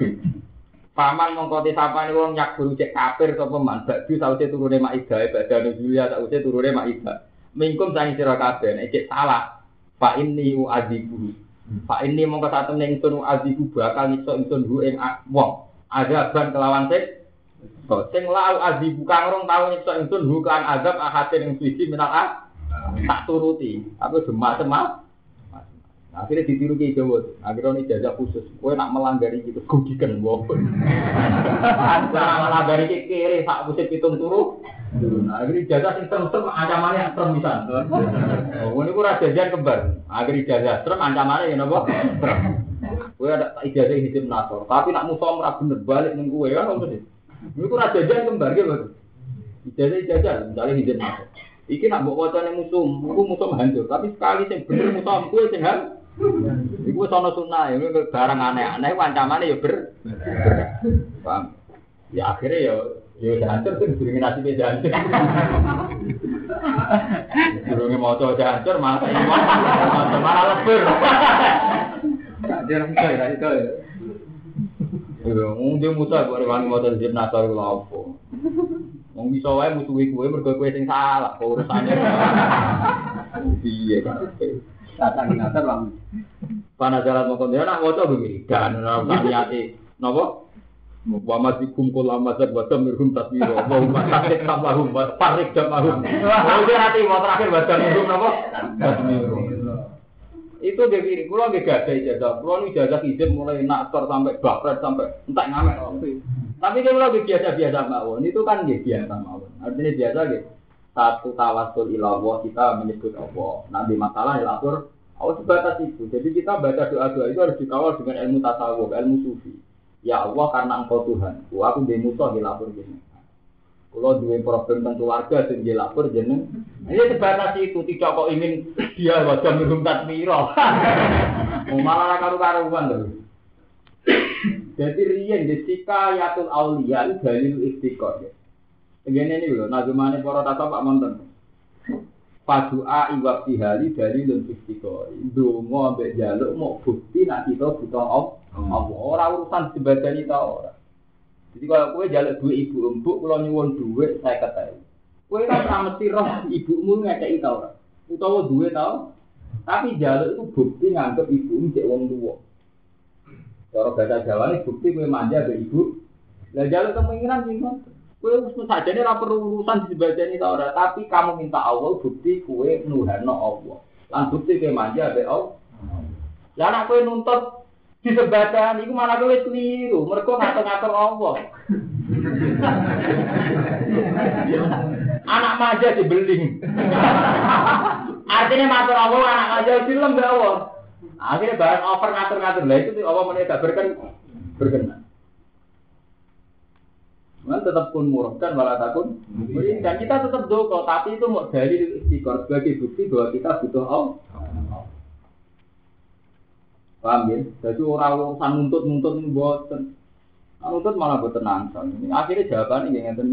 Paman mongko sapane wong yak guru cek kafir sapa man badu sause turune maidah badane Julia sause turune maidah mingkum sang sira kabeh nek cek salah fa inni uadzibu fa inni mongko sak temne ingsun uadzibu bakal iso ingsun hu ing wong azaban kelawan sik sing lau adzibu kang rong tau ingsun hu kan azab ahatin ing suci minal ah tak turuti. Aku demak semak. Akhirnya ditiru ke Jawa. Akhirnya ini jajak khusus. Kue nak melanggar ini terus gugikan wong. nak melanggar ini kiri sak musim hitung turu. Nah, akhirnya jajak sing serem-serem ancamannya yang serem bisa. Oh, ini kurang jajan kembar. Akhirnya jajak serem ancamannya ya nopo. Kue ada ijazah hidup nasor. Tapi nak musuh merah bener balik ning kue kan apa sih? Ini kurang jajan kembar gitu. Ijazah ijazah misalnya hidup nasor. Iki nak mbok wacane musuh, iku musuh hancur. Tapi sekali sing bener musuh kuwi sing hal. Iku wis ana sunah, ya barang aneh-aneh ancamane ya ber. Paham? Ya akhirnya ya ya hancur sing durunge nasibe hancur. Durunge maca hancur malah iman. Malah lebur. Orang itu ya, itu ya. Wong dia musuh kok wani maca zip nasar kula opo. Wong bisa wae musuhi kowe mergo kowe sing salah, urusane. Piye kan? Datang nasar lang. Pana jalan mau konten nak waca begini. Dan *laughs* niate napa? Wa masikum kula mazab wa tamirhum tasbiro wa hum tasbih tamahum wa farik jamahum. Oh dia nanti mau terakhir wa tamirhum napa? Itu dia kiri, kulo nggih gak ada ijazah. Kulo ini ijazah izin mulai naktor sampai bakret sampai entek ngamek. Tapi kalau lagi biasa-biasa mawon, itu kan nggih biasa mawon. Artinya biasa nggih. Satu tawasul ilallah kita menyebut Allah. Nanti masalah ya lapor Allah sebatas itu. Jadi kita baca doa-doa itu harus dikawal dengan ilmu tasawuf, ilmu sufi. Ya Allah karena engkau Tuhan. Wah, aku di musuh di lapor gini. Kalau dua problem tentang keluarga sing di lapor jeneng. Ini sebatas itu tidak kok ingin dia wajah minum tatmiro. Mau *laughs* malah karu-karuan loh. Jadi riyen di sikayatul aulia itu dalil. Begini ini loh, nazumane para tata pak monten. Padua iwak tihali dari lun istiqor. Dungo ambek jaluk mau bukti nak kita butuh Allah. Orang urusan sebadani tau ora. Jadi kalau kue jaluk dua ibu empuk, kalau nyuwun duit saya ketahui. Kue kan sama roh ibumu ngekei tau ora. Utawa duit tau. Tapi jaluk itu bukti nganggep ibu cek wong tua. Cara bahasa Jawa ini bukti kue manja ke ibu. Lah jalur kemungkinan sih Kue usul saja ini perlu urusan di sebelah ini tau Tapi kamu minta Allah bukti kue nuhano Allah. Lan bukti kue manja ke Allah. Lah anak kue nuntut di sebadan itu malah kue keliru. Mereka ngatur-ngatur Allah. anak manja dibeling. Artinya matur Allah anak manja film Allah. Akhirnya barang over ngatur-ngatur lah itu Allah berken berkenan. Man tetap pun murahkan malah takun. Dan kita tetap doko, tapi itu mau dari istiqor sebagai bukti bahwa kita butuh Allah. Paham ya? Jadi orang urusan nuntut-nuntut buatan. Nuntut malah buat tenang. Akhirnya jawabannya yang ngeten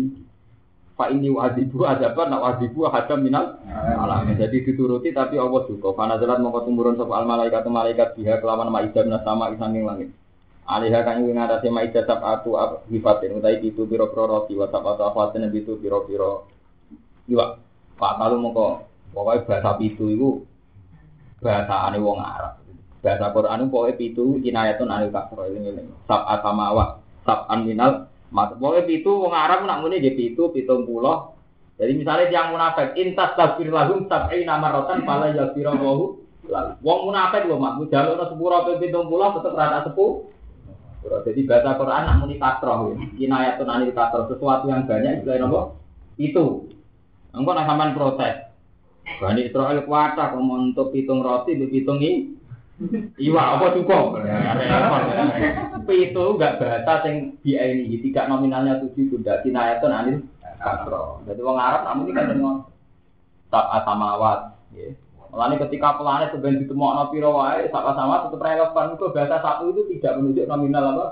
Pak ini wajibu adaban, nak wajibu hadam minal alam. Jadi dituruti tapi Allah juga. Karena jalan mau tumurun soal malaikat malaikat biha kelaman maidah sama isanging langit. Alihah kan ingin ada sema ida sabatu hifatin utai itu biro roti wa sabatu afatin itu biro biro iwa. Pak kalau mau kok pokoknya bahasa pitu itu bahasa ane wong Arab. Bahasa Quran pokoknya pitu inayatun anil kasro ini ini. Sab'at samawat sab'an minal Mat, pokoknya pitu wong Arab nak muni dia pitu pitung pulau. Jadi misalnya yang munafik intas tafsir lahum pala yafira wahu. Wong munafik loh mak, sepuluh pe pitung pulau tetap rata sepuh. Jadi baca Quran nak muni kasroh, inayatun anil kasroh sesuatu yang banyak istilah nopo itu. Engkau nak sampean protes. Bani Israel kuasa kalau untuk pitung roti, pitung ini Iwa apa cukup? Itu enggak bahasa yang di ini tidak nominalnya tujuh tidak kinayatun anil kasro. Jadi orang Arab namun ini kan dengan tak asamawat. Melani ketika planet sebenarnya ditemukan piro wae sama sama tetap relevan itu bahasa satu itu tidak menunjuk nominal apa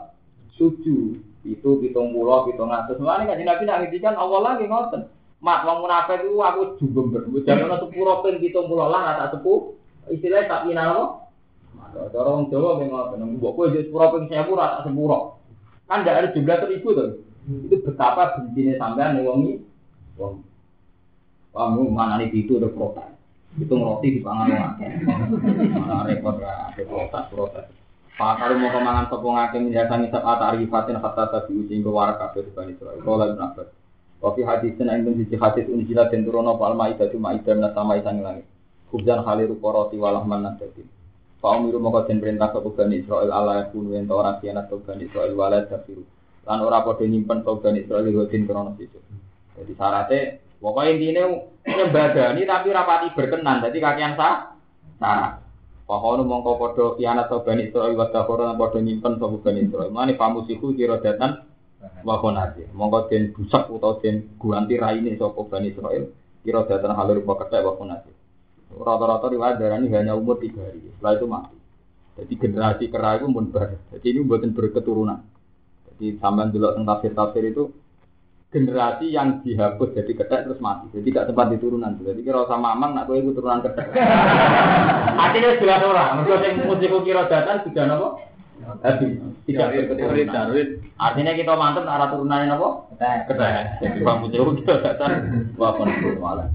tujuh itu hitung pulau hitung atas. Melani kan nabi nak ngintikan awal lagi ngoten. Mat, wong munafik itu aku juga berdua. Jangan sepuro ping pitung pulau lah, rata sepuh. Istilahnya tak minat apa? Cara orang Jawa memang ngoten. Mbok kowe jadi sepuro ping sewu rata sepuro. Kan tidak ada jumlah seribu tuh. Itu betapa bencinya sampean wong ini. Wong mana nih itu udah protes. Itu ngeroti di pangan wong akeh. Mana repot ada protes protes. Pak kalau mau kemangan sopong akeh menjadi ngisap atarifatin hatta tadi uji ke warak kabeh di Bani Israil. Kalau lagi nafas. Wafi hadis dan ingin sisi hadis unjilat dan turun apa al maidah tu maidah dan sama isang langit. Kubjan khaliru koroti walah manan jadi. Pak Umiru mau den perintah ke Bani Israil Allah yakun wento orang kianat ke Bani Israil walad dafiru. Lan ora padha nyimpen ke Bani Israil godin krono situ. Jadi syaratnya pokoknya intinya nyembadani tapi rapati berkenan. Jadi kakian sah syarat. Pahono mongko padha kianat ke Bani Israil wa dafuru lan padha nyimpen ke Bani Israil. Mane pamusiku kira datan wakon aja. Mongko den busak utawa den guanti raine saka Bani Israil. Kira datan halur apa kethek wakon aja. Rata-rata riwayat darah ini hanya umur tiga hari. Setelah itu mati. Jadi generasi kera itu pun bar. Jadi ini buatan berketurunan. Jadi sampai dulu tentang tafsir-tafsir itu generasi yang dihapus jadi ketek terus mati. Jadi gak sempat diturunan. Jadi kira sama mamang nak itu turunan ketek. *laughs* Artinya jelas orang. Mereka yang musik kira datang sudah nopo. Habis tidak berketurunan. Artinya kita mantep arah turunannya nopo. Ketek. Jadi bang musik kira datang. Wah pun malah.